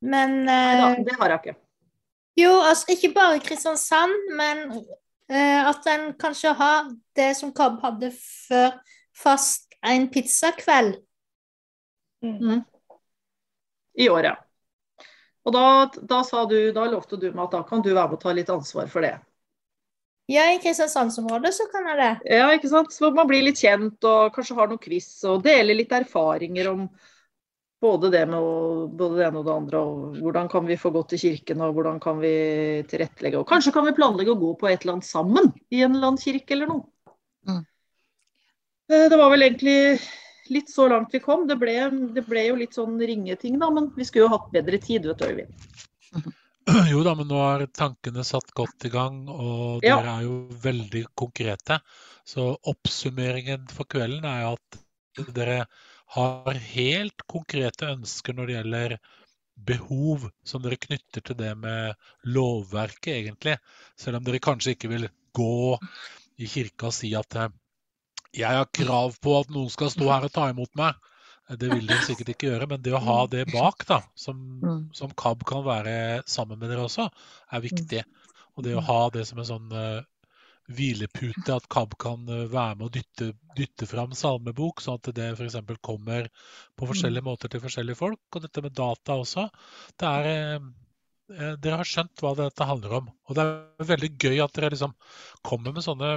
Speaker 16: Men
Speaker 2: Neida,
Speaker 16: eh,
Speaker 2: det har jeg ikke.
Speaker 16: Jo, altså ikke bare Kristiansand, men eh, at en kanskje har det som Kabb hadde før, fast en pizzakveld.
Speaker 2: Mm. I året. Og da, da sa du, da lovte du meg at da kan du være med å ta litt ansvar for det.
Speaker 16: Ja, i Kristiansandsområdet så kan jeg det.
Speaker 2: Ja, ikke sant? Så man blir litt kjent og kanskje har noen quiz og deler litt erfaringer om både det, med både det ene og det andre. Og hvordan kan vi få gått til kirken, og hvordan kan vi tilrettelegge. Og kanskje kan vi planlegge å gå på et eller annet sammen i en eller annen kirke eller noe. Mm. Det var vel egentlig litt så langt vi kom. Det ble, det ble jo litt sånn ringeting, da, men vi skulle jo hatt bedre tid, vet du, Øyvind.
Speaker 1: Jo da, men nå er tankene satt godt i gang, og
Speaker 2: Ja.
Speaker 1: dere er jo veldig konkrete. Så oppsummeringen for kvelden er at dere har helt konkrete ønsker når det gjelder behov som dere knytter til det med lovverket, egentlig. Selv om dere kanskje ikke vil gå i kirka og si at eh, jeg har krav på at noen skal stå her og ta imot meg. Det vil de sikkert ikke gjøre, men det å ha det bak, da, som, som KAB kan være sammen med dere også, er viktig. Og det å ha det som en sånn uh, hvilepute, at KAB kan eh, være med og dytte, dytte fram salmebok, sånn at det f.eks. kommer på forskjellige måter til forskjellige folk. Og dette med data også. Det er eh, Dere har skjønt hva dette handler om. Og det er veldig gøy at dere liksom kommer med sånne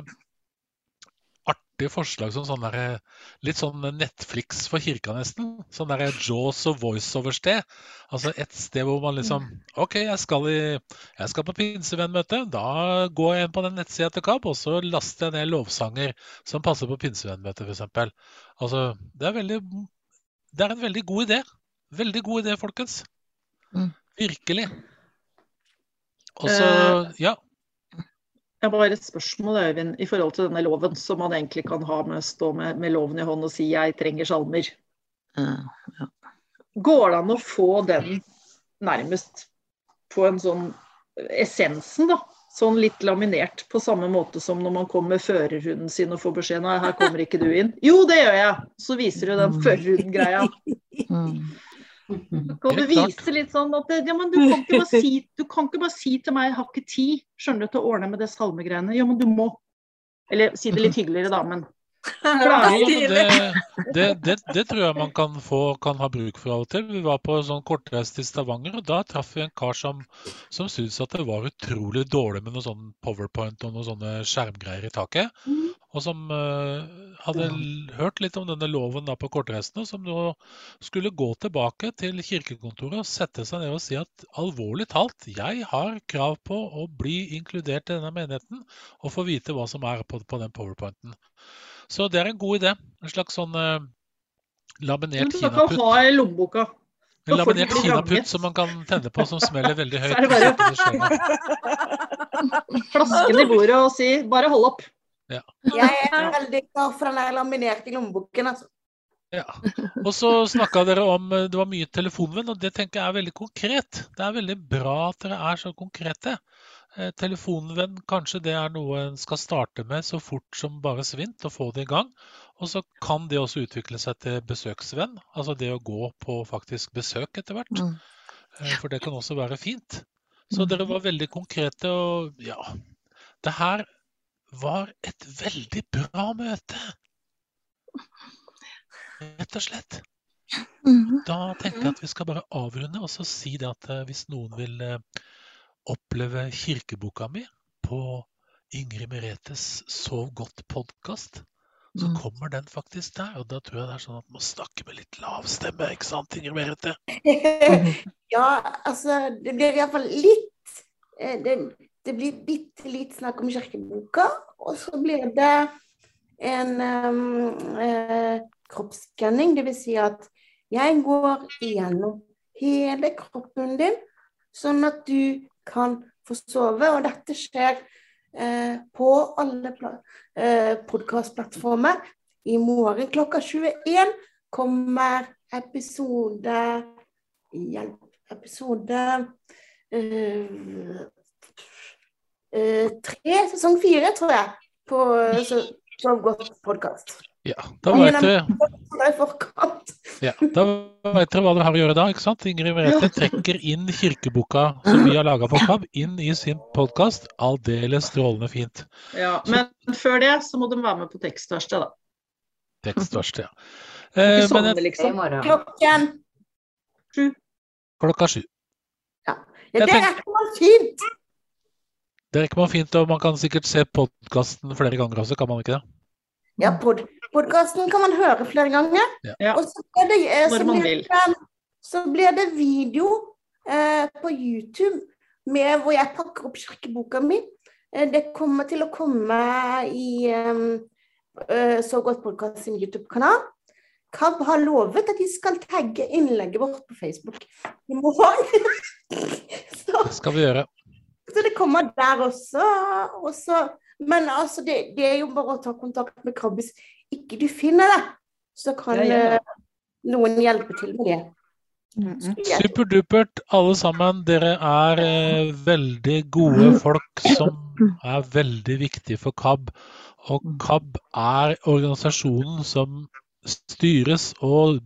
Speaker 1: artige forslag som sånn der, litt sånn Netflix for kirka, nesten. Sånn der Jaws og voiceover-sted. Altså et sted hvor man liksom OK, jeg skal, i, jeg skal på pinsevennmøte. Da går jeg inn på den nettsida til KAB, og så laster jeg ned lovsanger som passer på pinsevennmøtet, f.eks. Altså, det er, veldig, det er en veldig god idé. Veldig god idé, folkens. Virkelig. Og så
Speaker 2: Eh,
Speaker 1: Ja.
Speaker 2: Jeg har bare et spørsmål Øyvind, i forhold til denne loven, som man egentlig kan ha med å stå med, med loven i hånd og si 'jeg trenger salmer'. Går det an å få den nærmest på en sånn essensen, da? Sånn litt laminert, på samme måte som når man kommer med førerhunden sin og får beskjed 'nei, her kommer ikke du inn'. Jo, det gjør jeg! Så viser du den førerhund-greia. Så kan du vise litt sånn at ja, men du, kan ikke bare si, du kan ikke bare si til meg 'jeg har ikke tid', skjønner du, til å ordne med det salmegreiene. Ja, men du må. Eller si det litt hyggeligere, da, men
Speaker 1: det, det, det, det tror jeg man kan, få, kan ha bruk for av og til. Vi var på en sånn kortreise til Stavanger, og da traff vi en kar som, som syntes at det var utrolig dårlig med noe sånn powerpoint og noen sånne skjermgreier i taket. Og som eh, hadde hørt litt om denne loven da på kortreisene, som nå skulle gå tilbake til kirkekontoret og sette seg ned og si at alvorlig talt, jeg har krav på å bli inkludert i denne menigheten og få vite hva som er på, på den powerpointen. Så det er en god idé. En slags sånn eh, laminert
Speaker 2: du kan
Speaker 1: kinaputt.
Speaker 2: ha i lommeboka.
Speaker 1: En laminert kinaputt som man kan tenne på, som smeller veldig høyt.
Speaker 2: Så er det bare-. Flasken i bordet og si 'bare hold opp'.
Speaker 1: Ja.
Speaker 9: Jeg er veldig glad for den der laminerte lommeboken. Altså.
Speaker 1: Ja. Og så snakka dere om eh, det var mye telefonvenn, og det tenker jeg er veldig konkret. Det er veldig bra at dere er så konkrete. Eh, Telefonvenn, kanskje det er noe en skal starte med så fort som bare svint, og få det i gang. Og så kan det også utvikle seg til besøksvenn, altså det å gå på faktisk besøk etter hvert. Eh, For det kan også være fint. Så dere var veldig konkrete, og ja Det her var et veldig bra møte. Rett og slett. Da tenker jeg at vi skal bare avrunde og så si det at eh, hvis noen vil eh, oppleve kirkeboka mi på Ingrid Meretes Sov godt-podkast, så kommer den faktisk der. Og da tror jeg det er sånn at man snakker med litt lav stemme, ikke sant, Ingrid Merete?
Speaker 9: ja, altså Det blir iallfall litt eh, det, det blir bitte litt snakk om kirkeboka, og så blir det en um, eh, kroppsskanning. Dvs. Si at jeg går igjennom hele kroppen din, sånn at du kan få sove. Og dette skjer eh, på alle eh, podkastplattformer. I morgen klokka 21 kommer episode Hjelp. Episode eh, tre, sesong fire, tror jeg, på eh, så- Sov godt-podkast.
Speaker 1: Ja, da vet dere Ja, dere hva dere har å gjøre da. ikke sant? Ingrid Merete trekker inn kirkeboka som vi har laga på KAB, inn i sin podkast. Aldeles strålende fint.
Speaker 2: Ja, men før det så må de være med på tekstverkstedet, da.
Speaker 1: Tekstverksted, ja. Eh, men
Speaker 2: sovne, liksom.
Speaker 9: Klokken
Speaker 1: klokka sju.
Speaker 9: Ja,
Speaker 1: ja
Speaker 9: det
Speaker 1: er
Speaker 9: ikke noe fint.
Speaker 1: Det rekker man fint, og man kan sikkert se podkasten flere ganger også, kan man ikke det?
Speaker 9: Ja, pod podkasten kan man høre flere ganger.
Speaker 1: Ja.
Speaker 9: Og så blir det, eh, så blir det, så blir det video eh, på YouTube med hvor jeg pakker opp kirkeboka mi. Eh, det kommer til å komme i eh, Så godt podkast sin YouTube-kanal. KAB har lovet at de skal tagge innlegget vårt på Facebook i morgen. så,
Speaker 1: Det skal vi gjøre.
Speaker 9: Så det kommer der også. også. men altså, det, det er jo bare å ta kontakt med KAB hvis ikke du finner det. Så kan
Speaker 2: Ja, ja.
Speaker 9: eh, noen hjelpe til med det.
Speaker 1: Superdupert, alle sammen. Dere er eh, veldig gode folk som er veldig viktige for KAB. Og KAB er organisasjonen som styres og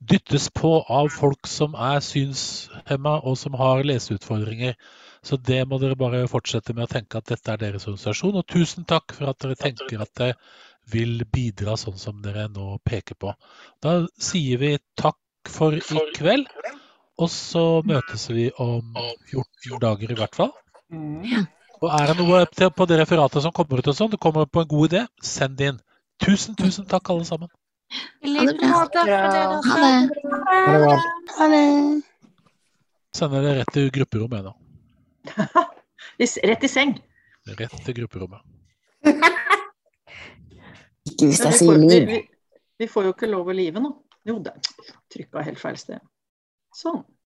Speaker 1: dyttes på av folk som er synshemma og som har leseutfordringer. Så det må dere bare fortsette med å tenke at dette er deres organisasjon. Og tusen takk for at dere tenker at det vil bidra sånn som dere nå peker på. Da sier vi takk for i kveld, og så møtes vi om 14 dager i hvert fall. Og er det noe på det referatet som kommer ut og sånn, du kommer på en god idé, send det inn. Tusen, tusen takk alle sammen.
Speaker 11: Ha det. Ha det.
Speaker 1: Sender det rett til grupperommet nå.
Speaker 2: Rett i seng.
Speaker 1: Rett til grupperommet.
Speaker 4: Ikke hvis jeg
Speaker 2: vi,
Speaker 4: sier
Speaker 2: vi,
Speaker 4: liv.
Speaker 2: vi, vi får jo ikke lov å live nå. Jo, det trykka helt feil sted. Sånn.